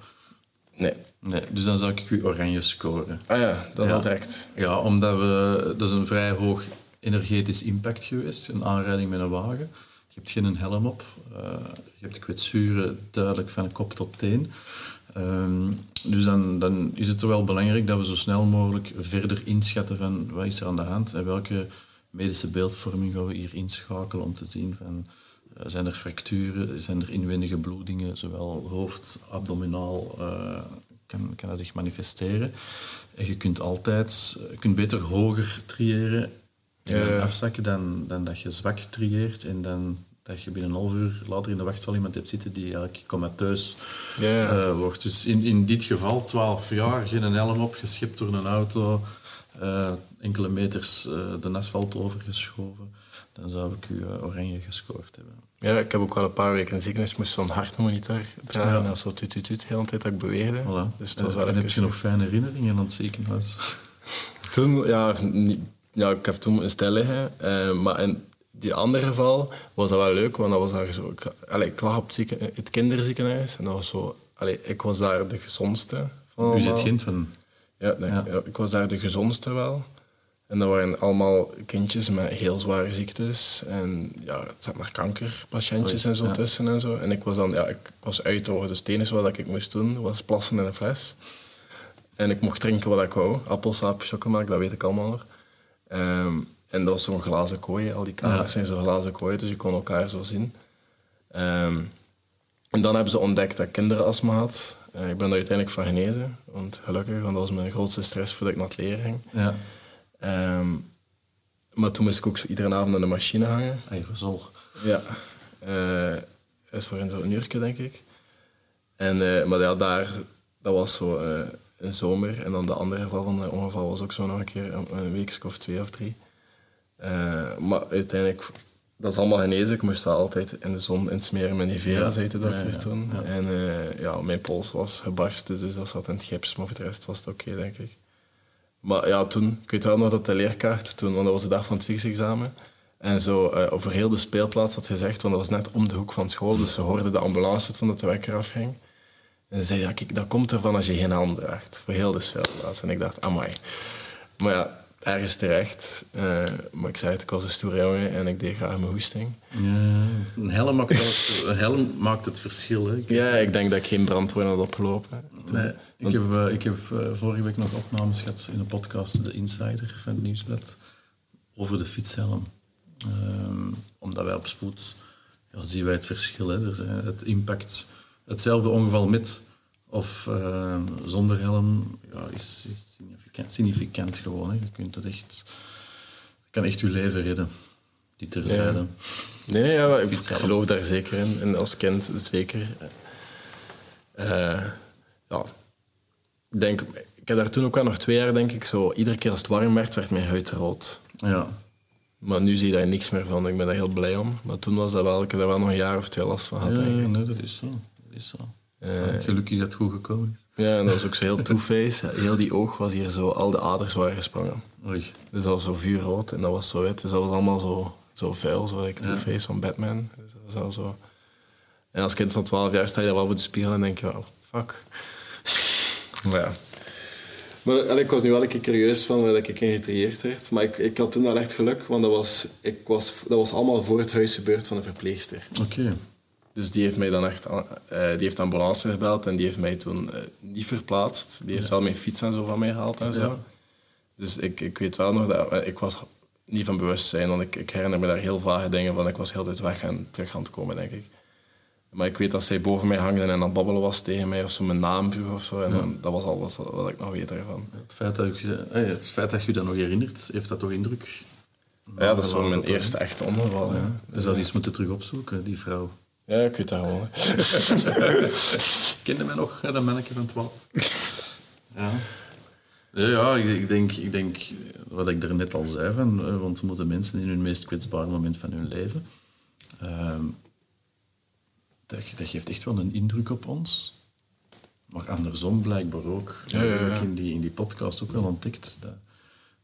Nee. Nee, dus dan zou ik u oranje scoren. Ah ja, dat Ja. had echt. Ja, omdat we... Dat is een vrij hoog energetisch impact geweest. Een aanrijding met een wagen. Je hebt geen helm op. eh, je hebt kwetsuren duidelijk van kop tot teen. Ehm, dus dan, dan is het wel belangrijk dat we zo snel mogelijk verder inschatten van wat is er aan de hand en welke medische beeldvorming gaan we hier inschakelen om te zien van eh, zijn er fracturen, zijn er inwendige bloedingen, zowel hoofd, abdominaal, eh, kan, kan dat zich manifesteren. En je kunt altijd, je kunt beter hoger triëren en Ja. afzakken dan, dan dat je zwak trieert en dan dat je binnen een half uur later in de wachtzaal iemand hebt zitten die eigenlijk comateus Ja, eh, wordt. Dus in, in dit geval 12 jaar, geen helm op, geschept door een auto, eh, enkele meters eh, de asfalt overgeschoven, dan zou ik u oranje gescoord hebben. Ja, ik heb ook wel een paar weken in ziekenhuis moest zo'n hartmonitor dragen. Ja. En zo tut tut tut de hele tijd dat ik beweerde. Voilà. Dus dat was en heb je nog fijne herinneringen aan het ziekenhuis? Toen, ja, niet, ja, ik heb toen een stil liggen. maar in die andere geval was dat wel leuk, want dat was daar zo... Ik, allee, ik lag op het, zieken, het kinderziekenhuis en dat was zo... Allee, ik was daar de gezondste van U zit kind van... Ja, nee, Ja. ja, ik was daar de gezondste wel. En dat waren allemaal kindjes met heel zware ziektes. En ja, het zat maar kankerpatiëntjes en zo ja. tussen en zo. En ik was dan, ja, ik was uitdrogen. Dus het enige wat ik moest doen, was plassen in een fles. En ik mocht drinken wat ik wou. Appelsap, chocomelk, dat weet ik allemaal nog. En dat was zo'n glazen kooi. Al die kamers Ja. zijn zo'n glazen kooi, dus je kon elkaar zo zien. Ehm, en dan hebben ze ontdekt dat ik kinderastma had. Eh, ik ben er uiteindelijk van genezen. Want gelukkig, want dat was mijn grootste stress voordat ik naar het leren ging. Ja, Ehm, maar toen moest ik ook zo iedere avond aan de machine hangen. aerosol. Ja. Eh is voor een zo'n uurtje, denk ik. En, eh, maar ja, daar, dat was zo een zomer. En dan de andere geval van de ongeval was ook zo nog een keer een, een weekje of twee of drie. Eh, maar uiteindelijk, dat is allemaal genezen. Ik moest dat altijd in de zon insmeren met Nivea, Ja. zei de dokter Ja, toen. ja. En eh, ja, mijn pols was gebarsten, dus dat zat in het gips. Maar voor de rest was het oké, denk ik. Maar ja, toen, ik weet wel nog dat de leerkaart, toen, want dat was de dag van het examen. En zo eh, over heel de speelplaats had gezegd, want dat was net om de hoek van school, dus ze hoorden de ambulance toen dat de wekker afging. En ze zei, ja, kijk, dat komt ervan als je geen helm draagt, voor heel de speelplaats. En ik dacht, amai. Maar ja, ergens terecht. Eh, maar ik zei het, ik was een stoere jongen en ik deed graag mijn hoesting. Ja, een helm maakt, een helm maakt het verschil. Hè. Ik, Ja, ik denk dat ik geen brandwonden had opgelopen. nee, ik heb, eh, ik heb eh, vorige week nog opnames gehad in een podcast, De Insider van het Nieuwsblad, over de fietshelm. Ehm, omdat wij op spoed ja, zien wij het verschil. Hè. Er zijn het impact, hetzelfde ongeval met of eh, zonder helm ja, is, is significant, significant gewoon. Hè. Je kunt het echt, kan echt je leven redden. Die terzijde. Nee, nee ja, ik geloof daar zeker in. En als kind zeker. Uh, ja, ik denk, ik heb daar toen ook wel nog twee jaar, denk ik, zo, iedere keer als het warm werd, werd mijn huid rood. Ja. Maar nu zie je daar niks meer van. Ik ben daar heel blij om. Maar toen was dat wel, ik heb daar wel nog een jaar of twee last van gehad. Ja, ja nee, dat is zo. Dat is zo. Uh, Gelukkig dat het goed gekomen is. Ja, en dat was ook zo heel two-face. Heel die oog was hier zo, al de aders waren gesprongen. Oei. Dus dat was zo vuurrood en dat was zo wit. Dus dat was allemaal zo, zo vuil, zo like two-face van Batman. Dus dat was al zo... En als kind van 12 jaar sta je daar wel voor de spiegel en denk je, oh, fuck. maar ja. Maar ik was nu wel een keer curieus van waar ik in getrieerd werd. Maar ik, ik had toen wel echt geluk, want dat was, ik was, dat was allemaal voor het huis gebeurd van de verpleegster. Oké. Dus die heeft mij dan echt, uh, die heeft ambulance gebeld en die heeft mij toen uh, niet verplaatst. Die heeft wel mijn fiets en zo van mij gehaald en zo. Ja. Dus ik, ik weet wel nog dat ik was niet van bewustzijn, want ik, ik herinner me daar heel vage dingen van. Ik was heel tijd weg en terug aan het komen, denk ik. Maar ik weet dat zij boven mij hangde en aan het babbelen was tegen mij of zo mijn naam vroeg of zo. En dan, dat was alles wat, wat, ik nog weet ervan. Het feit, dat je, eh, het feit dat je dat nog herinnert, heeft dat toch indruk? Ja, dat is wel mijn eerste echte ongeval. Ja. Dus dat iets moeten terug opzoeken, die vrouw. Ja, ik weet dat gewoon. Kende mij nog, dat manneke van 12? Ja. Ja, ik denk, ik denk wat ik er net al zei, van, eh, want ze moeten mensen in hun meest kwetsbare moment van hun leven. Uh, dat, dat, geeft echt wel een indruk op ons. Maar andersom blijkbaar ook. Ja, ja, ja. in, die, in die podcast ook wel ontdekt. Dat,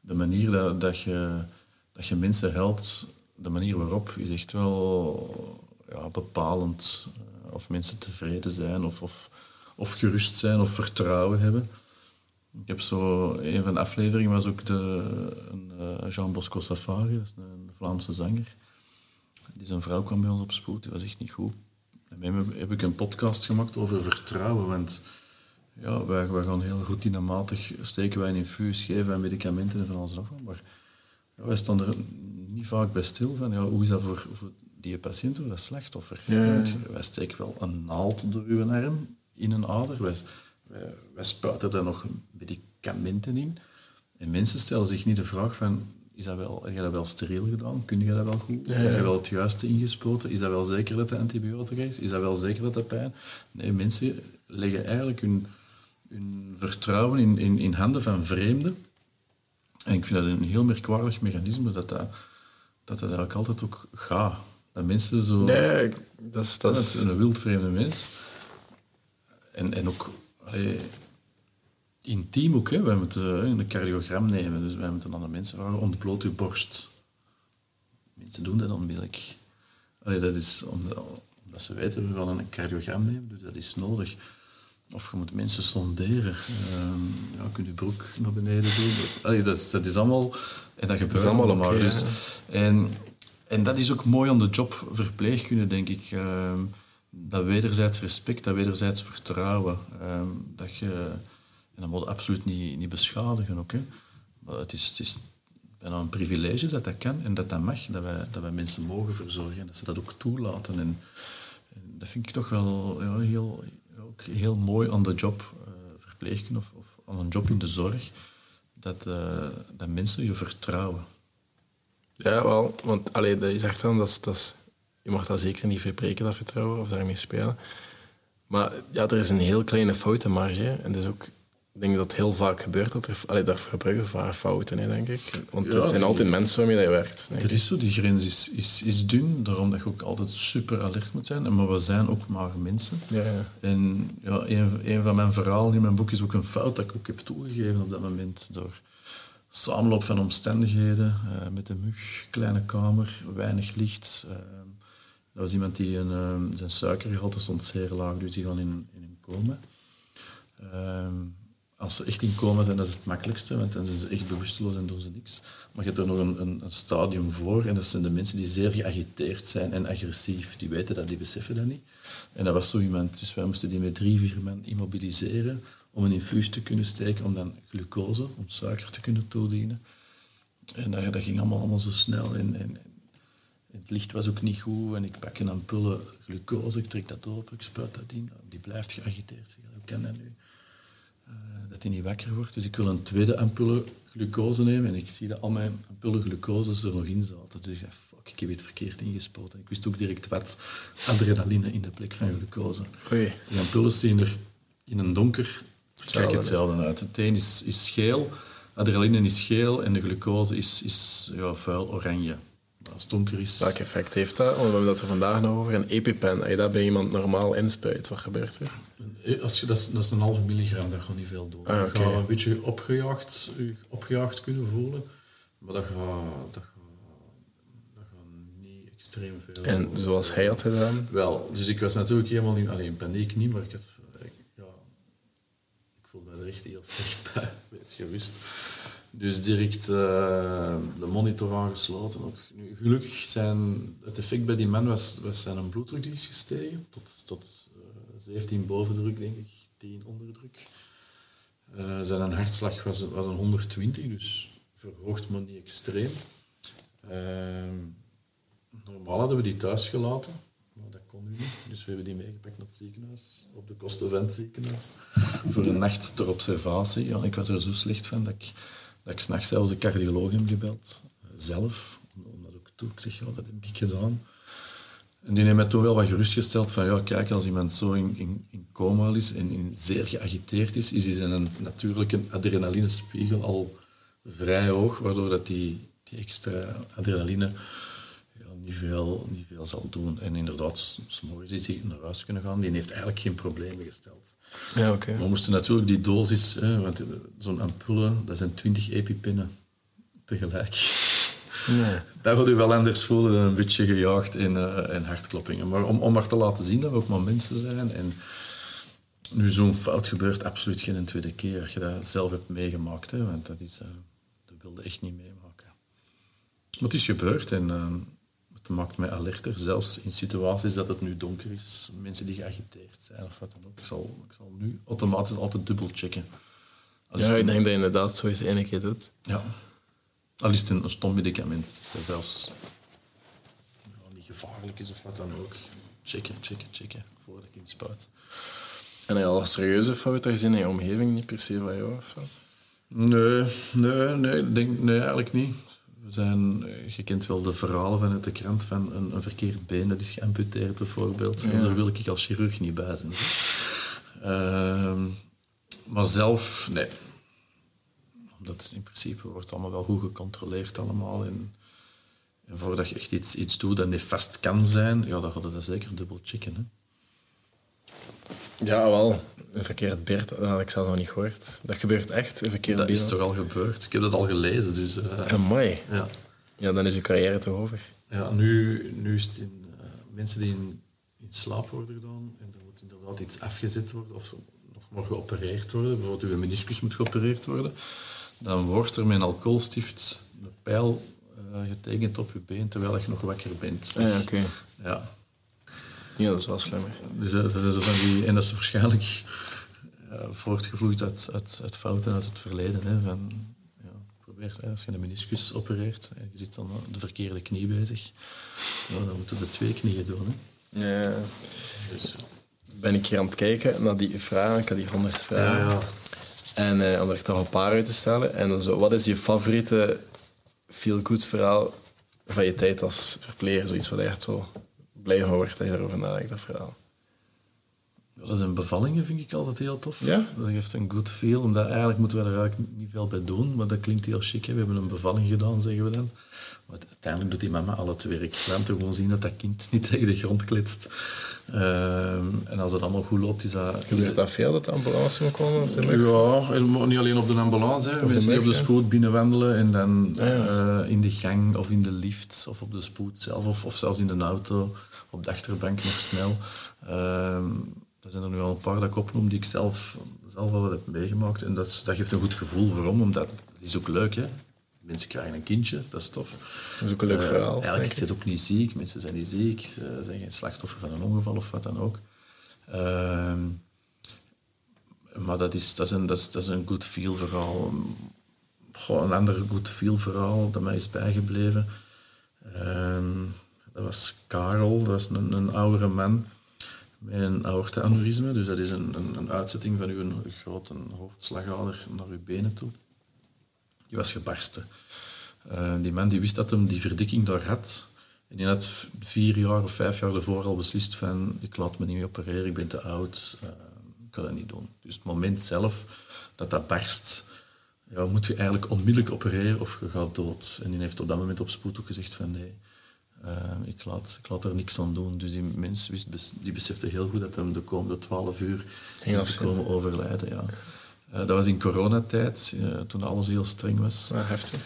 de manier dat, dat, je, dat je mensen helpt, de manier waarop is echt wel ja, bepalend. Eh, of mensen tevreden zijn of, of, of gerust zijn of vertrouwen hebben. Ik heb zo, een van de afleveringen was ook de, een, uh, Jean Bosco Safari, een Vlaamse zanger. Die zijn vrouw kwam bij ons op spoed, die was echt niet goed. En heb ik een podcast gemaakt over vertrouwen, want ja, wij, wij gaan heel routinematig steken wij een infuus, geven wij medicamenten en van alles nog. Maar ja, wij staan er niet vaak bij stil van, ja, hoe is dat voor, voor die patiënt of dat slachtoffer? Ja. Wij steken wel een naald door uw arm in een ader, wij, wij, spuiten daar nog medicamenten in. En mensen stellen zich niet de vraag van, is dat wel, heb je dat wel steriel gedaan? Kun je dat wel goed? Ja, Heb je wel het juiste ingespoten? Is dat wel zeker dat het antibiotica is? Is dat wel zeker dat het pijn? Nee, mensen leggen eigenlijk hun, hun vertrouwen in, in, in handen van vreemden. En ik vind dat een heel merkwaardig mechanisme dat dat, dat, dat eigenlijk altijd ook gaat. Dat mensen zo... Nee, dat is... Dat is een wildvreemde mens. En, en ook intiem ook. Hè. Wij moeten een cardiogram nemen, dus wij moeten aan de mensen vragen, ontbloot uw borst. Mensen doen dat onmiddellijk. Allee, dat is omdat, ze weten, we gaan een cardiogram nemen, dus dat is nodig. Of je moet mensen sonderen. Uh, ja, je kunt je broek naar beneden doen. Allee, dat, is, dat is allemaal... En dat gebeurt dat allemaal. Okay, dus, en, en dat is ook mooi aan de job verpleegkunde, denk ik. Uh, dat wederzijds respect, dat wederzijds vertrouwen. Uh, dat je en dat moet absoluut niet, niet beschadigen ook. Maar het is, het is bijna een privilege dat dat kan en dat dat mag, dat wij, dat wij mensen mogen verzorgen en dat ze dat ook toelaten. En, en dat vind ik toch wel ja, heel, ook heel mooi aan de job uh, of, of, aan een job in de zorg, dat, uh, dat mensen je vertrouwen. Ja, wel, want allee, dat je zegt dan, dat is, dat is, je mag dat zeker niet verbreken, dat vertrouwen, of daarmee spelen. Maar ja, er is een heel kleine foutenmarge. En dat is ook ik denk dat het heel vaak gebeurt dat er... Allee, daar gebruiken vaak fouten in, denk ik. Want er zijn altijd mensen waarmee je werkt. Er is zo, die grens is, is, is dun, daarom dat je ook altijd super alert moet zijn. Maar we zijn ook maar mensen. Ja, ja. En ja, een, een van mijn verhalen in mijn boek is ook een fout dat ik ook heb toegegeven op dat moment. Door samenloop van omstandigheden, uh, met een mug, kleine kamer, weinig licht. Uh, dat was iemand die een, uh, zijn suikergehalte stond zeer laag, dus die gaan in, in een coma. Ehm, als ze echt in coma zijn, dat is het makkelijkste, want dan zijn ze echt bewusteloos en doen ze niks. Maar je hebt er nog een, een, een, stadium voor, en dat zijn de mensen die zeer geagiteerd zijn en agressief. Die weten dat, die beseffen dat niet. En dat was zo iemand, dus wij moesten die met drie, vier man immobiliseren om een infuus te kunnen steken, om dan glucose, om suiker te kunnen toedienen. En dat, dat ging allemaal, allemaal zo snel. En, en, het licht was ook niet goed en ik pak een ampulle glucose, ik trek dat open, ik spuit dat in. Die blijft geagiteerd. Hoe kan dat nu? dat hij niet wakker wordt. Dus ik wil een tweede ampulle glucose nemen en ik zie dat al mijn ampullen glucose er nog in zaten. Dus ik dacht, fuck, ik heb iets verkeerd ingespoten. Ik wist ook direct wat adrenaline in de plek van glucose. Oei. Die ampullen zien er in een donker kijk hetzelfde uit. Het een is, is geel, adrenaline is geel en de glucose is, is ja, vuil oranje. Als het donker is... Welk effect heeft dat? Want we hebben dat er vandaag nog over. Een EpiPen, als je dat bij iemand normaal inspuit, wat gebeurt er? Eh, Als je, dat, is, dat is een halve milligram, dat gaat niet veel doen. Ah, Je gaat een beetje opgejaagd, opgejaagd kunnen voelen, maar dat gaat, dat gaat, dat gaat niet extreem veel. En zoals hij had gedaan, Wel, dus ik was natuurlijk helemaal niet, alleen paniek niet, maar ik had, ik, ja, ik voelde me er echt heel slecht bij. Dus direct eh, de monitor aangesloten. Ook. Nu, gelukkig zijn het effect bij die man was, was zijn bloeddruk die is gestegen tot, tot eh, 17 bovendruk, denk ik, 10 onderdruk. Eh, zijn hartslag was, was een 120, dus verhoogd, maar niet extreem. Ehm, normaal hadden we die thuis gelaten, kon nu. Dus we hebben die meegepakt naar het ziekenhuis, op de kosten van het ziekenhuis, voor een nacht ter observatie. Ja, ik was er zo slecht van dat ik, dat ik s'nachts zelfs de cardioloog heb gebeld, eh, zelf, om, om dat ook toe. Ik zeg, ja, dat heb ik gedaan. En die heeft mij toen wel wat gerustgesteld van, ja, kijk, als iemand zo in, in, coma is en in zeer geagiteerd is, is zijn natuurlijke adrenalinespiegel al vrij hoog, waardoor dat die, die extra adrenaline niet, veel, niet veel zal doen. En inderdaad, s- s morgens is hij naar huis kunnen gaan. Die heeft eigenlijk geen problemen gesteld. ja. Maar we moesten natuurlijk die dosis, hè, want zo'n ampullen, dat zijn 20 epipinnen tegelijk. Ja. Dat wil u wel anders voelen dan een beetje gejaagd in, eh, in hartkloppingen. Maar om, om maar te laten zien dat we ook maar mensen zijn. En nu zo'n fout gebeurt absoluut geen tweede keer. Als je dat zelf hebt meegemaakt. Hè, want dat, is, eh, dat wilde echt niet meemaken. Maar het is gebeurd en eh, maakt mij alerter. Zelfs in situaties dat het nu donker is. Mensen die geagiteerd zijn of wat dan ook. Ik zal, ik zal nu automatisch altijd dubbel checken. Ja, ik denk dat je inderdaad zo eens één keer doet. ja. Al is het een, een stom medicament, dat zelfs ja, niet gevaarlijk is of wat dan ook. Checken, checken, checken, voordat ik inspuit. En heb je al serieuze fouten gezien in je omgeving, niet per se van jou of zo? Nee, nee, nee, denk, nee eigenlijk niet. We zijn, eh, je kent wel de verhalen vanuit de krant van een, een verkeerd been dat is geamputeerd bijvoorbeeld. En daar wil ik als chirurg niet bij zijn. Ehm, maar zelf, nee. Omdat in principe wordt allemaal wel goed gecontroleerd allemaal. En, en voordat je echt iets, iets doet dat niet vast kan zijn, ja, dan ga je dat zeker dubbel checken. Hè. Ja, wel. Een verkeerd beeld, dat had ik zelf nog niet gehoord. Dat gebeurt echt, een verkeerd Dat beeld. is toch al gebeurd? Ik heb dat al gelezen, dus... eh, Amai. ja. Ja, dan is je carrière toch over. Ja, nu, nu is het in eh, mensen die in, in slaap worden gedaan en er moet inderdaad iets afgezet worden of nog maar geopereerd worden, bijvoorbeeld uw meniscus moet geopereerd worden, dan wordt er met een alcoholstift een pijl eh, getekend op je been terwijl je nog wakker bent. Ah, ja, oké. Ja, Ja, dat is wel slimmer. dus eh, dat is van die, en dat is waarschijnlijk eh, voortgevloeid uit, uit, uit fouten uit het verleden. Hè, van, als je een meniscus opereert en je zit dan de verkeerde knie bezig, ja, dan moeten de twee knieën doen. Hè. Ja. Dus, Ben ik hier aan het kijken naar die vragen. Ik had die honderd vragen. ja, ja. En eh, om er toch een paar uit te stellen. En dan zo, wat is je favoriete feel-good verhaal van je tijd als verpleger? Zoiets wat echt zo wordt dat je daarover nadenkt, dat verhaal. Ja, dat zijn bevallingen, vind ik altijd heel tof. Ja? Dat geeft een good feel, omdat eigenlijk moeten we er eigenlijk niet veel bij doen, maar dat klinkt heel chic. Hè. We hebben een bevalling gedaan, zeggen we dan. Maar uiteindelijk doet die mama al het werk. Laat hem gewoon zien dat dat kind niet tegen de grond klitst. Ehm, en als het allemaal goed loopt, is dat... Gebeurt dat veel dat de ambulance moet komen? Of de Ja, en niet alleen op de ambulance. Hè. de Mensen die op de spoed binnenwandelen en dan ja. eh, in de gang of in de lift of op de spoed zelf of, of zelfs in de auto, op de achterbank nog snel. Ehm er zijn er nu al een paar dat ik opnoem die ik zelf, zelf al heb meegemaakt. En dat, dat geeft een goed gevoel. Waarom? Omdat het is ook leuk, hè. Mensen krijgen een kindje, dat is tof. Dat is ook een leuk Eh, verhaal. Eigenlijk is het ook niet ziek. Mensen zijn niet ziek. Ze zijn geen slachtoffer van een ongeval of wat dan ook. Ehm, maar dat is, dat is, een, dat is, dat is een good feel verhaal. Goh, een ander good feel verhaal dat mij is bijgebleven. Ehm, dat was Karel, dat was een, oudere man met een aorta-aneurysme. Dus dat is een, een, uitzetting van uw grote hoofdslagader naar uw benen toe. die was gebarsten. Uh, die man die wist dat hem die verdikking daar had. En die had vier jaar of vijf jaar ervoor al beslist van ik laat me niet meer opereren, ik ben te oud, uh, ik kan dat niet doen. Dus het moment zelf dat dat barst, ja, moet je eigenlijk onmiddellijk opereren of je gaat dood. En die heeft op dat moment op spoed ook gezegd van nee, uh, ik, laat, ik laat er niks aan doen. Dus die mens wist, die besefte heel goed dat hem de komende twaalf uur ging komen overlijden. Ja. Uh, dat was in coronatijd, uh, toen alles heel streng was. Ja, heftig.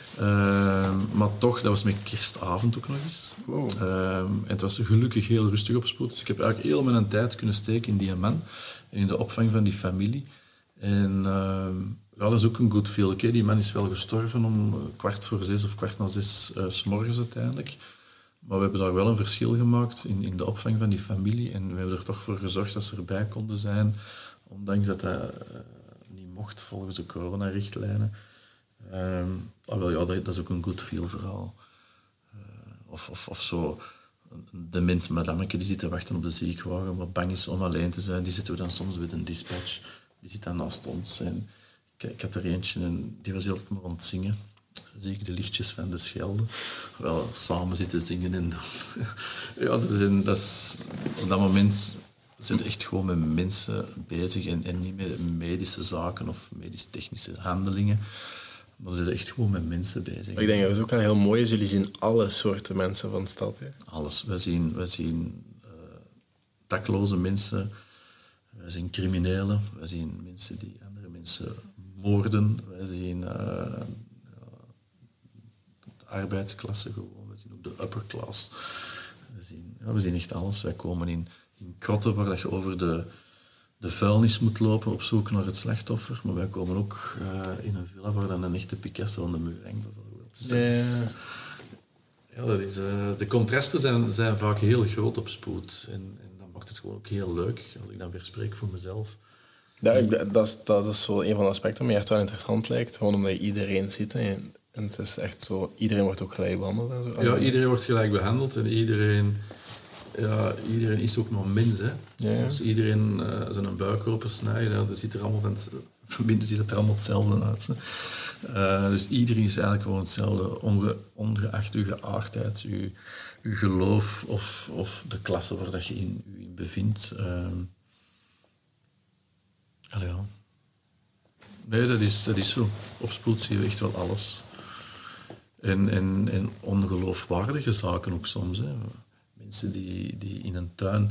maar toch, dat was met kerstavond ook nog eens. Wow. en het was gelukkig heel rustig op spoed. Dus ik heb eigenlijk heel mijn tijd kunnen steken in die man en in de opvang van die familie. En ja, dat is ook een goed feel. Die man is wel gestorven om kwart voor zes of kwart na zes s morgens uiteindelijk. Maar we hebben daar wel een verschil gemaakt in, in de opvang van die familie. En we hebben er toch voor gezorgd dat ze erbij konden zijn, ondanks dat dat uh, niet mocht volgens de coronarichtlijnen. Wel, ja, dat, is ook een goed feel verhaal. Uh, of, of, of zo een dement madameke die zit te wachten op de ziekenwagen, maar bang is om alleen te zijn. Die zitten we dan soms met een dispatch. Die zit dan naast ons. En ik, ik had er eentje en die was heel maar aan het zingen zie ik de lichtjes van de Schelde. Wel samen zitten zingen en dan... ja, dat is, dat is, op dat moment zijn echt gewoon met mensen bezig en, en niet met medische zaken of medisch-technische handelingen. Maar ze zijn echt gewoon met mensen bezig. ik denk dat het ook heel mooi is. Jullie zien alle soorten mensen van de stad. Hè? Alles. We zien, we zien uh, dakloze mensen, we zien criminelen, we zien mensen die andere mensen moorden, wij zien uh, arbeidsklasse gewoon. We zien ook de upper class. We zien, ja, we zien echt alles. Wij komen in, in krotten waar dat je over de, de vuilnis moet lopen op zoek naar het slachtoffer. Maar wij komen ook uh, in een villa waar dan een echte Picasso aan de muur hangt, bijvoorbeeld. Dus dat is, ja, dat is, uh, de contrasten zijn, zijn vaak heel groot op spoed. En, en dat maakt het gewoon ook heel leuk, als ik dan weer spreek voor mezelf. Ja, ik, dat, is, dat is zo een van de aspecten die mij echt wel interessant lijkt. Gewoon omdat je iedereen ziet. En en het is echt zo, iedereen wordt ook gelijk behandeld en zo. Ja, iedereen wordt gelijk behandeld en iedereen, ja, iedereen is ook nog mens. Hè. Ja, Dus iedereen uh, zijn een buik open snijden, dat ziet er allemaal van, van binnen ziet het er allemaal hetzelfde uit. Uh, dus iedereen is eigenlijk gewoon hetzelfde, onge, ongeacht uw geaardheid, uw, uw geloof of, of de klasse waar dat je in, in bevindt. Uh, ja. Nee, dat is, dat is zo. Op spoed zie je echt wel alles. En, en, en ongeloofwaardige zaken ook soms. Hè. Mensen die, die in een tuin,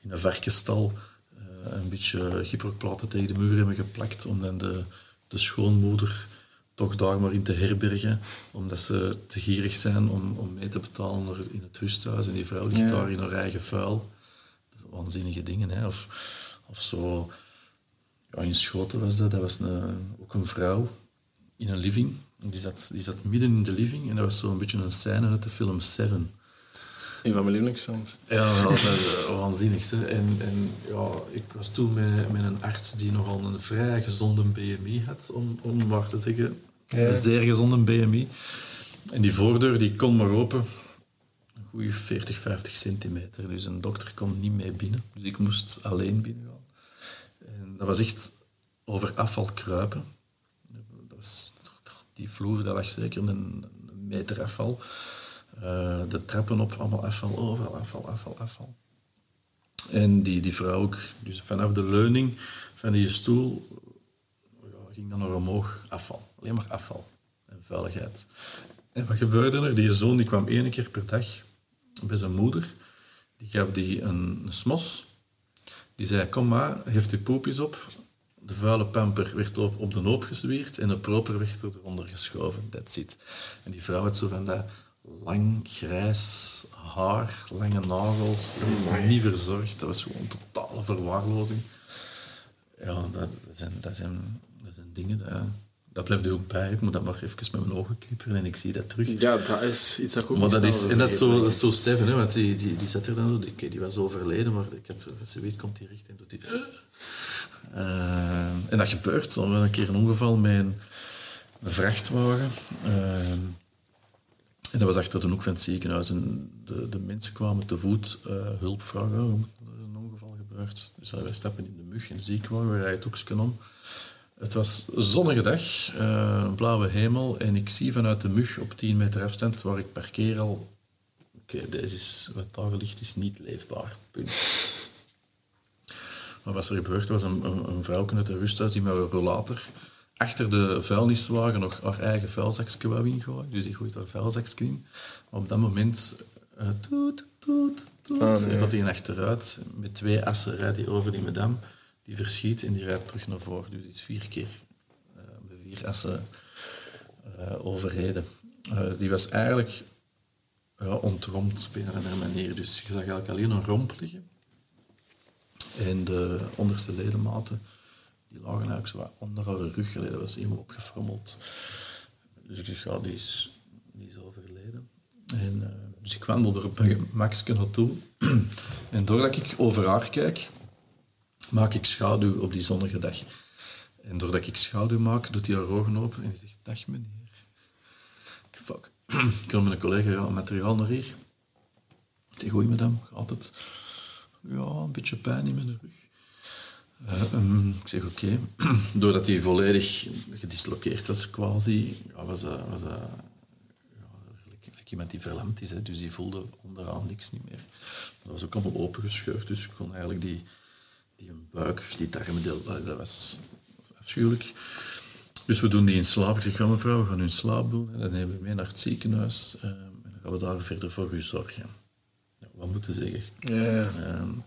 in een varkenstal, uh, een beetje gyproplaten tegen de muur hebben geplakt om dan de, de schoonmoeder toch daar maar in te herbergen, omdat ze te gierig zijn om, om mee te betalen in het rusthuis. En die vrouw ligt daar in haar eigen vuil. Waanzinnige dingen. Hè. Of, of zo... Ja, in Schoten was dat. Dat was een, ook een vrouw in een living die zat, die zat midden in de living en dat was zo'n beetje een scène uit de film Seven. Een van mijn lievelingsfilms. Ja, dat was waanzinnig. En, en ja, ik was toen met, met een arts die nogal een vrij gezonde BMI had, om, om maar te zeggen. Een zeer gezonde BMI. En die voordeur die kon maar open. Een goede 40, 50 centimeter. Dus een dokter kon niet mee binnen. Dus ik moest alleen binnen gaan. En dat was echt over afval kruipen. Dat was die vloer, dat lag zeker een, meter afval. Uh, de trappen op, allemaal afval, overal afval, afval, afval. En die, die vrouw ook, dus vanaf de leuning van die stoel ja, ging dan nog omhoog afval. Alleen maar afval en vuiligheid. En wat gebeurde er? Die zoon die kwam één keer per dag bij zijn moeder. Die gaf die een, smos. Die zei, kom maar, geef je poepjes op de vuile pamper werd op, op de hoop gezwierd en de proper werd eronder geschoven. That's it. En die vrouw had zo van dat lang grijs haar, lange nagels, niet verzorgd. Dat was gewoon totale verwaarlozing. Ja, dat, zijn, dat, zijn, dat zijn dingen... Dat, dat blijft er ook bij. Ik moet dat maar even met mijn ogen knipperen en ik zie dat terug. Ja, dat is iets dat ik ook maar dat is, En dat is zo, dat is zo seven, hè, want die, die, die zat er dan zo, die, die was overleden, maar ik had zo, ze weet, komt hij recht en doet die... Uh, en dat gebeurt. Er was een keer een ongeval met een, vrachtwagen. Uh, en dat was achter de hoek van het ziekenhuis. En de, de mensen kwamen te voet uh, hulp vragen. Oh, er een ongeval gebeurd. Dus wij stappen in de mug in de ziekenwagen, we rijden het hoekje om. Het was een zonnige dag, een blauwe hemel en ik zie vanuit de mug op 10 meter afstand waar ik parkeer al... Oké, deze is, wat daar ligt is niet leefbaar. Punt. Maar wat er gebeurd was, een, een, een vrouw uit de rusthuis die met een rollator achter de vuilniswagen nog haar eigen vuilzakje wou ingooien. Dus die gooit haar vuilzakje in. Maar op dat moment... Uh, toet, toet, toet. Oh, nee. gaat hij achteruit. Met twee assen rijdt hij over die madame. Die verschiet en die rijdt terug naar voren. Dus die is vier keer uh, met vier assen uh, overreden. die was eigenlijk ja, ontromd op een of andere manier. Dus je zag eigenlijk alleen een romp liggen. En de onderste ledematen die lagen eigenlijk zo onder haar rug. Dat was helemaal opgefrommeld. Dus ik zeg, ja, die is, die overleden. En, uh, dus ik wandelde er op mijn Maxke naartoe. en doordat ik over haar kijk, maak ik schaduw op die zonnige dag. En doordat ik schaduw maak, doet hij haar ogen open en hij zegt, dag meneer. Fuck. ik kom met een collega, ja, materiaal naar hier. Ik zeg, goeie madame, gaat het? Ja, een beetje pijn in mijn rug. Uh, um, ik zeg oké. Doordat hij volledig gedislokeerd was, quasi, was dat, was dat ja, iemand die verlamd is. Hè, dus die voelde onderaan niks niet meer. Dat was ook allemaal opengescheurd, dus ik kon eigenlijk die, die buik, die darmendeel, dat was afschuwelijk. Dus we doen die in slaap. Ik zeg, mevrouw, we gaan in slaap doen. En dan nemen we mee naar het ziekenhuis. Um, en dan gaan we daar verder voor u zorgen. Wat moeten zeggen? Ja. Um,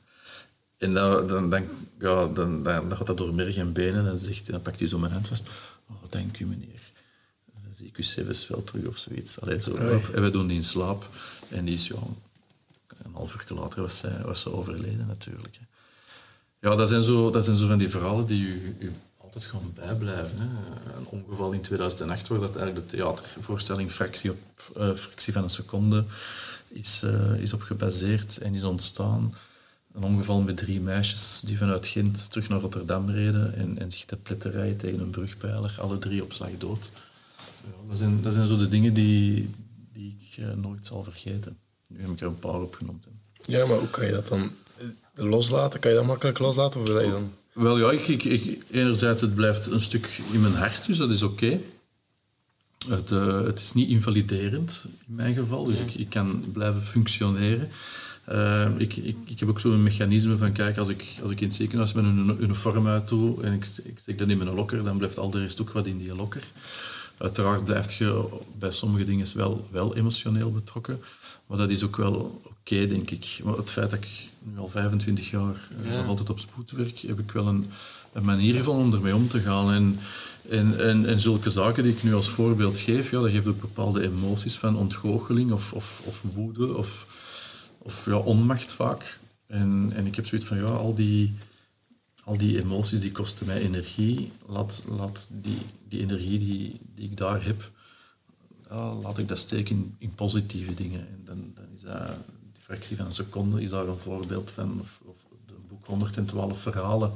en dan, dan, dan, ja, dan, dan, gaat dat door merg en benen en zegt, dan pakt hij zo mijn hand vast. Oh, dank u meneer. Dan zie ik uw cevus wel terug of zoiets. Allee, zo, en we doen die in slaap. En die is, ja, een half uur later was, zij, was ze overleden natuurlijk. Ja, dat zijn, zo, dat zijn zo van die verhalen die u, u altijd gaan bijblijven. Hè. Een ongeval in 2008 waar dat eigenlijk de theatervoorstelling Fractie, op, uh, fractie van een seconde is, uh, is op gebaseerd en is ontstaan een ongeval met drie meisjes die vanuit Gent terug naar Rotterdam reden en, en zich te pletterijen tegen een brugpijler, alle drie op slag dood. Ja, dat, zijn, dat zijn zo de dingen die, die ik uh, nooit zal vergeten. Nu heb ik er een paar opgenoemd. Ja, maar hoe kan je dat dan eh, loslaten? Kan je dat makkelijk loslaten? Of je dan... Wel ja, ik, ik, ik, enerzijds het blijft een stuk in mijn hart, dus dat is oké. Het, uh, het is niet invaliderend in mijn geval, dus ik, ik kan blijven functioneren. Uh, ik, ik, ik heb ook zo'n mechanisme van, kijk, als ik, als ik in het ziekenhuis met een uniform uit doe en ik, ik steek dat in mijn lokker, dan blijft al de rest ook wat in die lokker. Uiteraard blijf je bij sommige dingen wel, wel emotioneel betrokken, maar dat is ook wel oké, denk ik. Maar het feit dat ik nu al 25 jaar uh, nog altijd op spoed werk, heb ik wel een, een manier gevonden om ermee om te gaan. En, en, en, en, zulke zaken die ik nu als voorbeeld geef, ja, dat geeft ook bepaalde emoties van ontgoocheling of, of, of woede of of ja, onmacht vaak. En, en ik heb zoiets van, ja, al die, al die emoties die kosten mij energie. Laat, laat die, die energie die, die ik daar heb, laat ik dat steken in, positieve dingen. En dan, dan is dat, die fractie van een seconde is daar een voorbeeld van. Of, of het boek 112 verhalen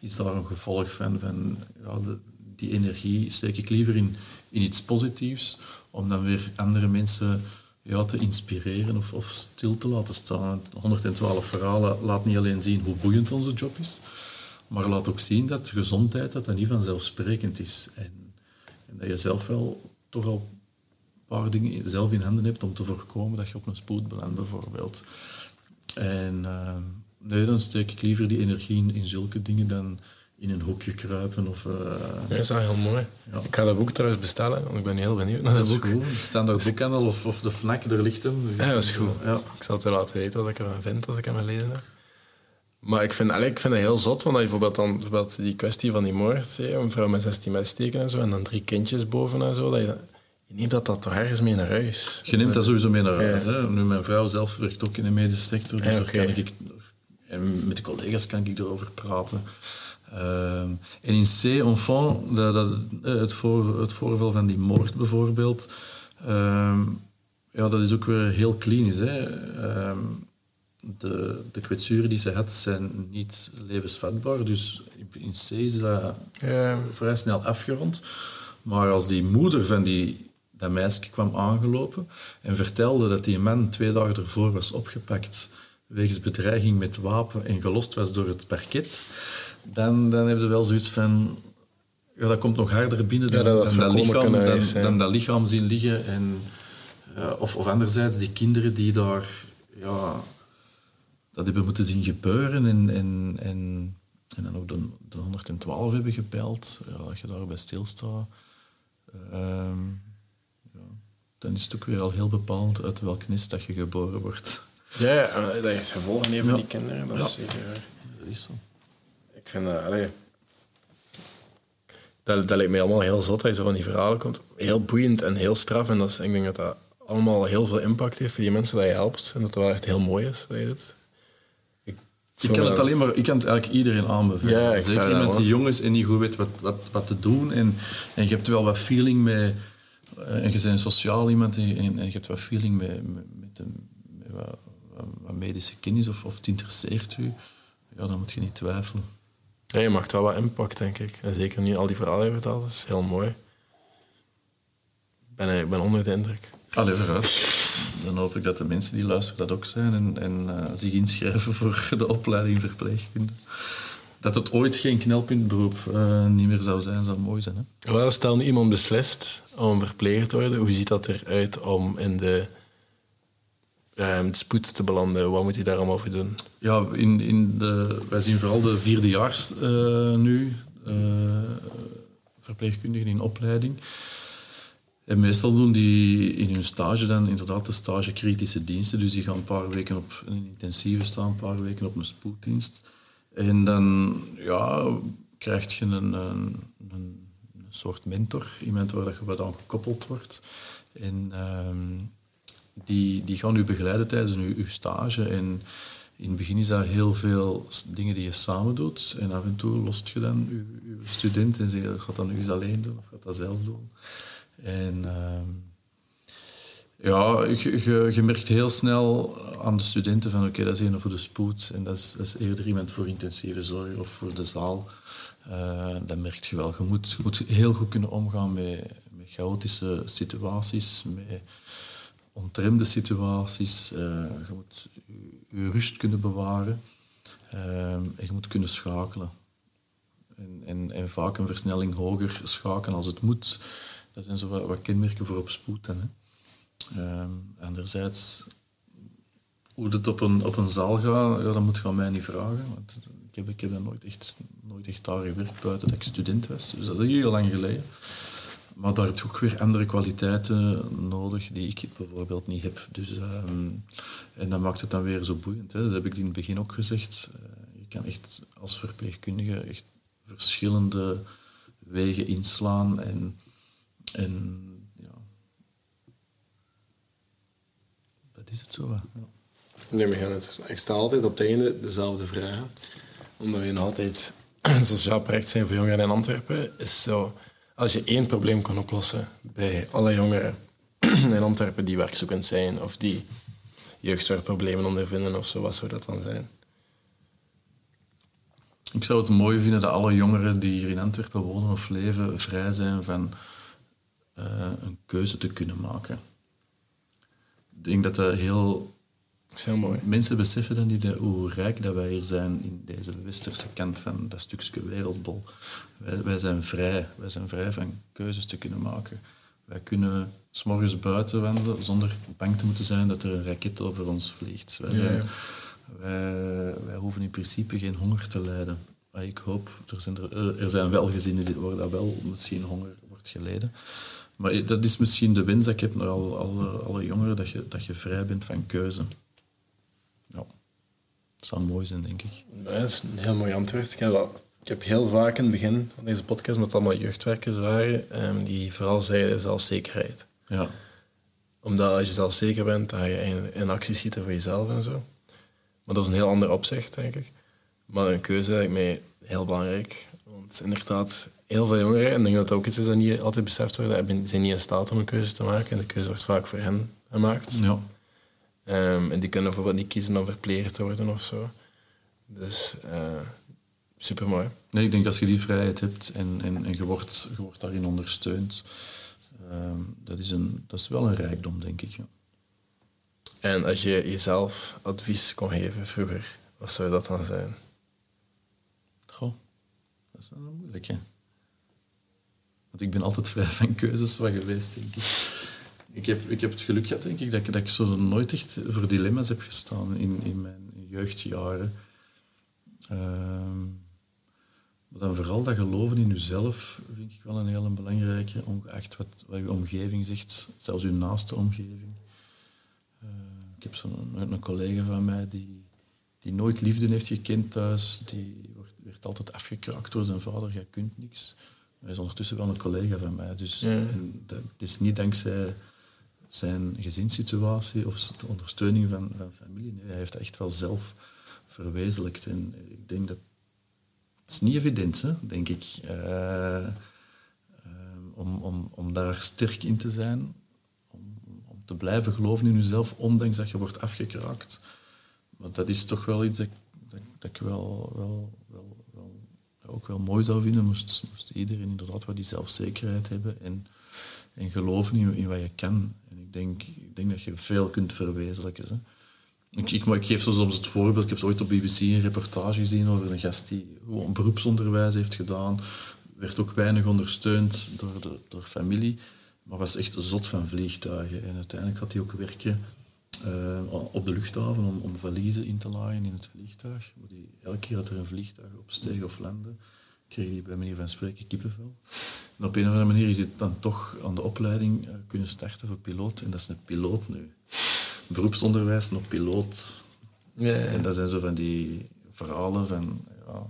is daar een gevolg van. van ja, de, die energie steek ik liever in, iets positiefs, om dan weer andere mensen ja, te inspireren of, of stil te laten staan. 112 verhalen laat niet alleen zien hoe boeiend onze job is, maar laat ook zien dat gezondheid dat, niet vanzelfsprekend is. En, en, dat je zelf wel toch al een paar dingen zelf in handen hebt om te voorkomen dat je op een spoed belandt, bijvoorbeeld. En uh, nee, dan steek ik liever die energie in, in zulke dingen dan in een hoekje kruipen. Of, uh, ja, dat is wel heel mooi. Ja. Ik ga dat boek trouwens bestellen, want ik ben heel benieuwd naar dat, dat boek. Goed. staan daar boekhandel of, of de FNAC, er ligt hem. Ja, dat is goed. Ja. Ik zal het je laten weten wat ik ervan vind als ik hem gelezen heb. Maar ik vind, ik vind het heel zot, want je bijvoorbeeld, dan, bijvoorbeeld die kwestie van die moord, een vrouw met 16 messteken en zo, en dan drie kindjes boven en zo, dat je, je neemt dat, dat toch ergens mee naar huis? Je neemt dat sowieso mee naar huis. Hè? Nu, mijn vrouw zelf werkt ook in de medische sector, dus ja, okay. kan ik, en met de collega's kan ik erover praten. Ehm, en in C, enfant, dat, dat, eh, het, voor, het voorval van die moord bijvoorbeeld, uh, ja, dat is ook weer heel klinisch. Hè. Uh, de, de kwetsuren die ze had zijn niet levensvatbaar, dus in C is dat vrij snel afgerond. Maar als die moeder van die, dat meisje kwam aangelopen en vertelde dat die man twee dagen ervoor was opgepakt wegens bedreiging met wapen en gelost was door het parket, dan, dan heb je wel zoiets van... ja, dat komt nog harder binnen dan, Ja, dat dan, dat, lichaam, dan, dan dat lichaam zien liggen. En, eh, of, of anderzijds, die kinderen die daar ja, dat hebben moeten zien gebeuren en, en, en, en dan ook de, de 112 hebben gepeild, ja, dat je daarbij stilstaat. Ehm, ja, dan is het ook weer al heel bepaald uit welk nest dat je geboren wordt. Ja, ja, en dat heeft gevolgen voor Ja. die kinderen. Dat Ja. is zeker waar. Dat is zo. Ik vind dat, allee, dat, dat lijkt mij allemaal heel zot dat je zo van die verhalen komt. Heel boeiend en heel straf. En dat is, ik denk dat dat allemaal heel veel impact heeft voor die mensen dat je helpt. En dat dat wel echt heel mooi is dat je doet. Ik, Ik kan het alleen maar, ik kan het eigenlijk iedereen aanbevelen. Ja, Zeker iemand die jong is en niet goed weet wat, wat, wat te doen. En, en je hebt wel wat feeling met... eh, En je bent een sociaal iemand en, en, en je hebt wat feeling met, met, met, de, met wat, wat medische kennis of, of het interesseert u. Ja, dan moet je niet twijfelen. Ja, je maakt wel wat impact, denk ik. En zeker nu al die verhalen verteld, dat is heel mooi. Ik ben, ik ben onder de indruk. Allee, vooruit. Dan hoop ik dat de mensen die luisteren dat ook zijn en, en eh, zich inschrijven voor de opleiding verpleegkunde. Dat het ooit geen knelpuntberoep eh, niet meer zou zijn, zou mooi zijn. Hè? Wel, stel nu iemand beslist om verpleger te worden, hoe ziet dat eruit om in de ehm, spoed te belanden? Wat moet hij daar allemaal voor doen? Ja, in, in de, wij zien vooral de vierdejaars eh nu, eh, verpleegkundigen in opleiding. En meestal doen die in hun stage dan inderdaad de stage kritische diensten. Dus die gaan een paar weken op een intensieve staan, een paar weken op een spoeddienst. En dan ja, krijg je een, een, een, soort mentor, iemand waar je wat aan gekoppeld wordt. En ehm, die, die gaan u begeleiden tijdens uw, uw stage. En in het begin is dat heel veel dingen die je samen doet. En af en toe lost je dan je student en zeg je, gaat dat nu eens alleen doen of gaat dat zelf doen. En ehm, ja, je, je, je merkt heel snel aan de studenten van oké, dat is een voor de spoed en dat is, is eerder iemand voor intensieve zorg of voor de zaal. Eh, dat merk je wel. Je moet, moet heel goed kunnen omgaan met, met chaotische situaties, met ontremde situaties. Eh, je moet je, rust kunnen bewaren eh, en je moet kunnen schakelen. En, en, vaak een versnelling hoger schakelen als het moet. Dat zijn zo wat, wat kenmerken voor op spoed. Hè. Ehm, anderzijds, hoe het op een, op een zaal gaat, ja, dat moet je aan mij niet vragen. Want ik heb, ik heb nooit echt, nooit echt daar gewerkt buiten dat ik student was. Dus dat is heel lang geleden. Maar daar heb je ook weer andere kwaliteiten nodig die ik bijvoorbeeld niet heb. Dus, ehm, en dat maakt het dan weer zo boeiend. Hè. Dat heb ik in het begin ook gezegd. Eh, je kan echt als verpleegkundige echt verschillende wegen inslaan. En, en ja, dat is het zo. Ja. Nee, maar het. Ik stel altijd op het einde dezelfde vragen. Omdat we altijd een sociaal project zijn voor jongeren in Antwerpen. Is zo, als je één probleem kan oplossen bij alle jongeren in Antwerpen die werkzoekend zijn of die jeugdzorgproblemen ondervinden of zo, wat zou dat dan zijn? Ik zou het mooi vinden dat alle jongeren die hier in Antwerpen wonen of leven vrij zijn van eh, een keuze te kunnen maken. Ik denk dat dat heel... Is heel mooi. Mensen beseffen dan niet hoe rijk dat wij hier zijn in deze westerse kant van dat stukje wereldbol. Wij, wij zijn vrij. Wij zijn vrij van keuzes te kunnen maken. Wij kunnen s'morgens buiten wandelen zonder bang te moeten zijn dat er een raket over ons vliegt. Wij, zijn, Ja. wij, wij hoeven in principe geen honger te lijden. Maar ik hoop, er zijn, er, er zijn wel gezinnen die- waar dat wel misschien honger wordt geleden. Maar dat is misschien de wens dat ik heb naar alle jongeren, dat je, dat je vrij bent van keuze. Dat zou mooi zijn, denk ik. Dat is een heel mooi antwoord. Ik heb, al- ik heb heel vaak in het begin van deze podcast met allemaal jeugdwerkers waren, ehm, die vooral zeiden zelfzekerheid. Ja, Omdat als je zelfzeker bent, dan ga je in, in actie schieten voor jezelf en zo. Maar dat is een heel ander opzicht, denk ik. Maar een keuze lijkt mij heel belangrijk. Want inderdaad, heel veel jongeren, en ik denk dat ook iets is dat niet altijd beseft wordt, zijn niet in staat om een keuze te maken. En de keuze wordt vaak voor hen gemaakt. ja. Ehm, en die kunnen bijvoorbeeld niet kiezen om verpleger te worden of zo. Dus super mooi. Nee, ik denk als je die vrijheid hebt en, en, en je, wordt, je wordt daarin ondersteund, ehm, dat, is een, dat is wel een rijkdom, denk ik. Ja. En als je jezelf advies kon geven vroeger, wat zou dat dan zijn? Goh, dat is wel moeilijk, hè. Want ik ben altijd vrij van keuzes van geweest, denk ik. Ik heb, ik heb het geluk gehad, denk ik, dat, ik, dat ik zo nooit echt voor dilemma's heb gestaan in, in mijn jeugdjaren. Ehm, maar dan vooral dat geloven in jezelf vind ik wel een hele belangrijke, ongeacht wat, wat je omgeving zegt, zelfs je naaste omgeving. Uh, ik heb zo'n een, een, collega van mij die, die nooit liefde heeft gekend thuis, die wordt, werd altijd afgekraakt door zijn vader, jij kunt niks. Hij is ondertussen wel een collega van mij, dus Ja. en dat is niet dankzij zijn gezinssituatie of de ondersteuning van, familie. Nee, hij heeft dat echt wel zelf verwezenlijkt. En ik denk dat... Het is niet evident, hè, denk ik, eh, eh, om, daar sterk in te zijn, om, te blijven geloven in jezelf, ondanks dat je wordt afgekraakt. Want dat is toch wel iets dat ik wel, wel, wel, wel, ook wel mooi zou vinden, moest, moest iedereen inderdaad wat die zelfzekerheid hebben en, en geloven in, in wat je kan. En ik denk, ik denk dat je veel kunt verwezenlijken. Ik, ik, geef zo soms het voorbeeld, ik heb ooit op BBC een reportage gezien over een gast die gewoon beroepsonderwijs heeft gedaan, werd ook weinig ondersteund door, de, door familie, maar was echt zot van vliegtuigen. En uiteindelijk had hij ook werken uh, op de luchthaven om, om valiezen in te laaien in het vliegtuig. Die, elke keer dat er een vliegtuig opsteeg of landde, kreeg hij bij manier van spreken kippenvel. En op een of andere manier is hij dan toch aan de opleiding uh, kunnen starten voor piloot. En dat is een piloot nu. Beroepsonderwijs, nog piloot. Ja, ja. En dat zijn zo van die verhalen van... Ja,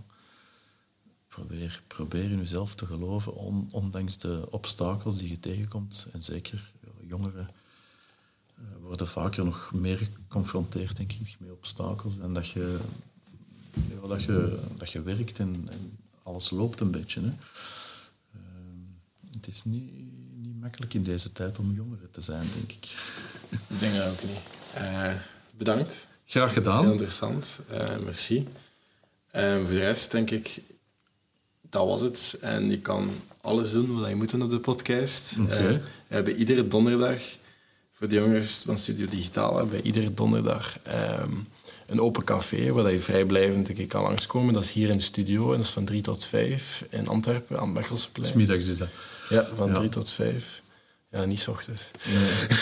probeer, probeer in jezelf te geloven, on, ondanks de obstakels die je tegenkomt. En zeker jongeren uh, worden vaker nog meer geconfronteerd, denk ik, met obstakels. En dat je, ja, dat je, dat je werkt en, en alles loopt een beetje. Hè. Uh, het is niet, niet makkelijk in deze tijd om jongeren te zijn, denk ik. Ik denk dat ook niet. Uh, bedankt. Graag gedaan. Heel interessant. Uh, merci. En voor de rest denk ik, dat was het. En je kan alles doen wat je moet doen op de podcast. Okay. Uh, we hebben iedere donderdag, voor de jongens van Studio Digitaal, hebben we iedere donderdag um, een open café waar je vrijblijvend een keer kan langskomen. Dat is hier in de studio en dat is van 3 tot 5 in Antwerpen aan Bechelseplein. Smiddags is dat. Ja, van 3 ja. tot 5. Ja, niet s ochtends. Nee.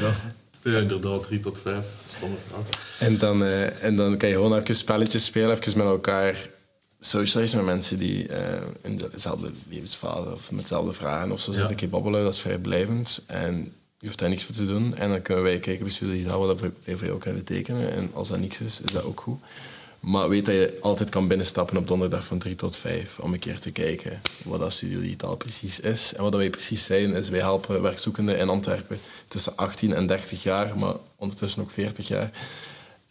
ja. Ja, inderdaad, 3 tot 5. Stomme vraag. En dan, uh, en dan kan je gewoon even spelletjes spelen, even met elkaar socializen met mensen die uh, in dezelfde levensfase of met dezelfde vragen of zo ja. zitten. Ik babbelen, dat is vrijblijvend. En je hoeft daar niks voor te doen. En dan kunnen wij kijken bij wat wij voor jou kunnen betekenen. En als dat niks is, is dat ook goed. Maar weet dat je altijd kan binnenstappen op donderdag van 3 tot 5 om een keer te kijken wat dat Studio Digitaal precies is. En wat wij precies zijn, is wij helpen werkzoekenden in Antwerpen tussen 18 en 30 jaar, maar ondertussen ook 40 jaar.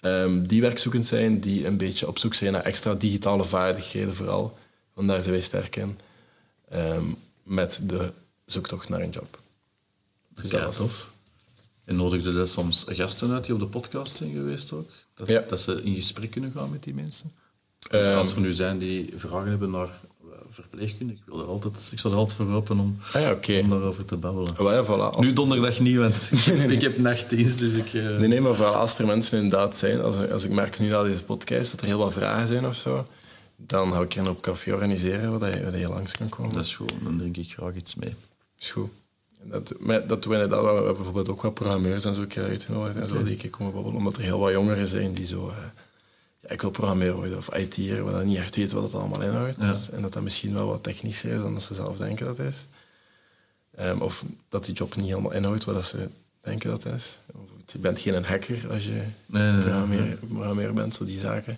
Um, die werkzoekend zijn, die een beetje op zoek zijn naar extra digitale vaardigheden vooral. Want daar zijn wij sterk in. Um, met de zoektocht naar een job. Dus ja, dat tof. En nodigde dat soms gasten uit die op de podcast zijn geweest ook? Dat, ja. dat ze in gesprek kunnen gaan met die mensen? Dus um, als er nu zijn die vragen hebben naar verpleegkunde, ik, wil er altijd, ik sta er altijd voor open om, ah ja, okay. om daarover te babbelen. Oh, ja, voilà. Nu donderdag niet, want nee, nee, nee. ik heb nachtdienst, dus ik... Uh... Nee, nee, maar vooral als er mensen inderdaad zijn, als, als ik merk nu na deze podcast dat er heel wat vragen zijn of zo, dan hou ik een op café organiseren waar je, waar je langs kan komen. Dat is goed, dan drink ik graag iets mee. Is goed. Dat, maar dat doen we inderdaad. We hebben bijvoorbeeld ook wat programmeurs en zo keer uitgenodigd en zo, die komen babbelen, omdat er heel wat jongeren zijn die zo... Uh, ja, ik wil programmeren worden of IT'er, waar dat niet echt weet wat het allemaal inhoudt. Ja. En dat dat misschien wel wat technischer is dan dat ze zelf denken dat is. Um, of dat die job niet helemaal inhoudt wat dat ze denken dat is. Of, je bent geen een hacker als je nee, nee, programmeer, programmeer bent, zo die zaken.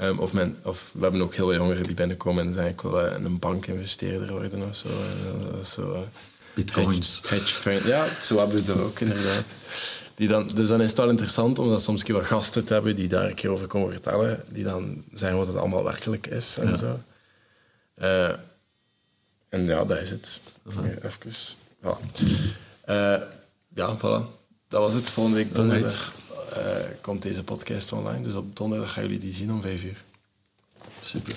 Um, of, men, of we hebben ook heel veel jongeren die binnenkomen en zeggen ik wil in een bank investeerder worden of zo. Uh, zo uh, Bitcoins. Hedge, fund. Ja, zo hebben we het ook inderdaad. Die dan, dus dan is het wel interessant om dan soms een keer wat gasten te hebben die daar een keer over komen vertellen. Die dan zeggen wat het allemaal werkelijk is en Ja. zo. Eh, en ja, dat is het. Ja, Even. Ja. Eh, ja, voilà. Dat was het. Volgende week donderdag eh, komt deze podcast online. Dus op donderdag gaan jullie die zien om vijf uur. Super.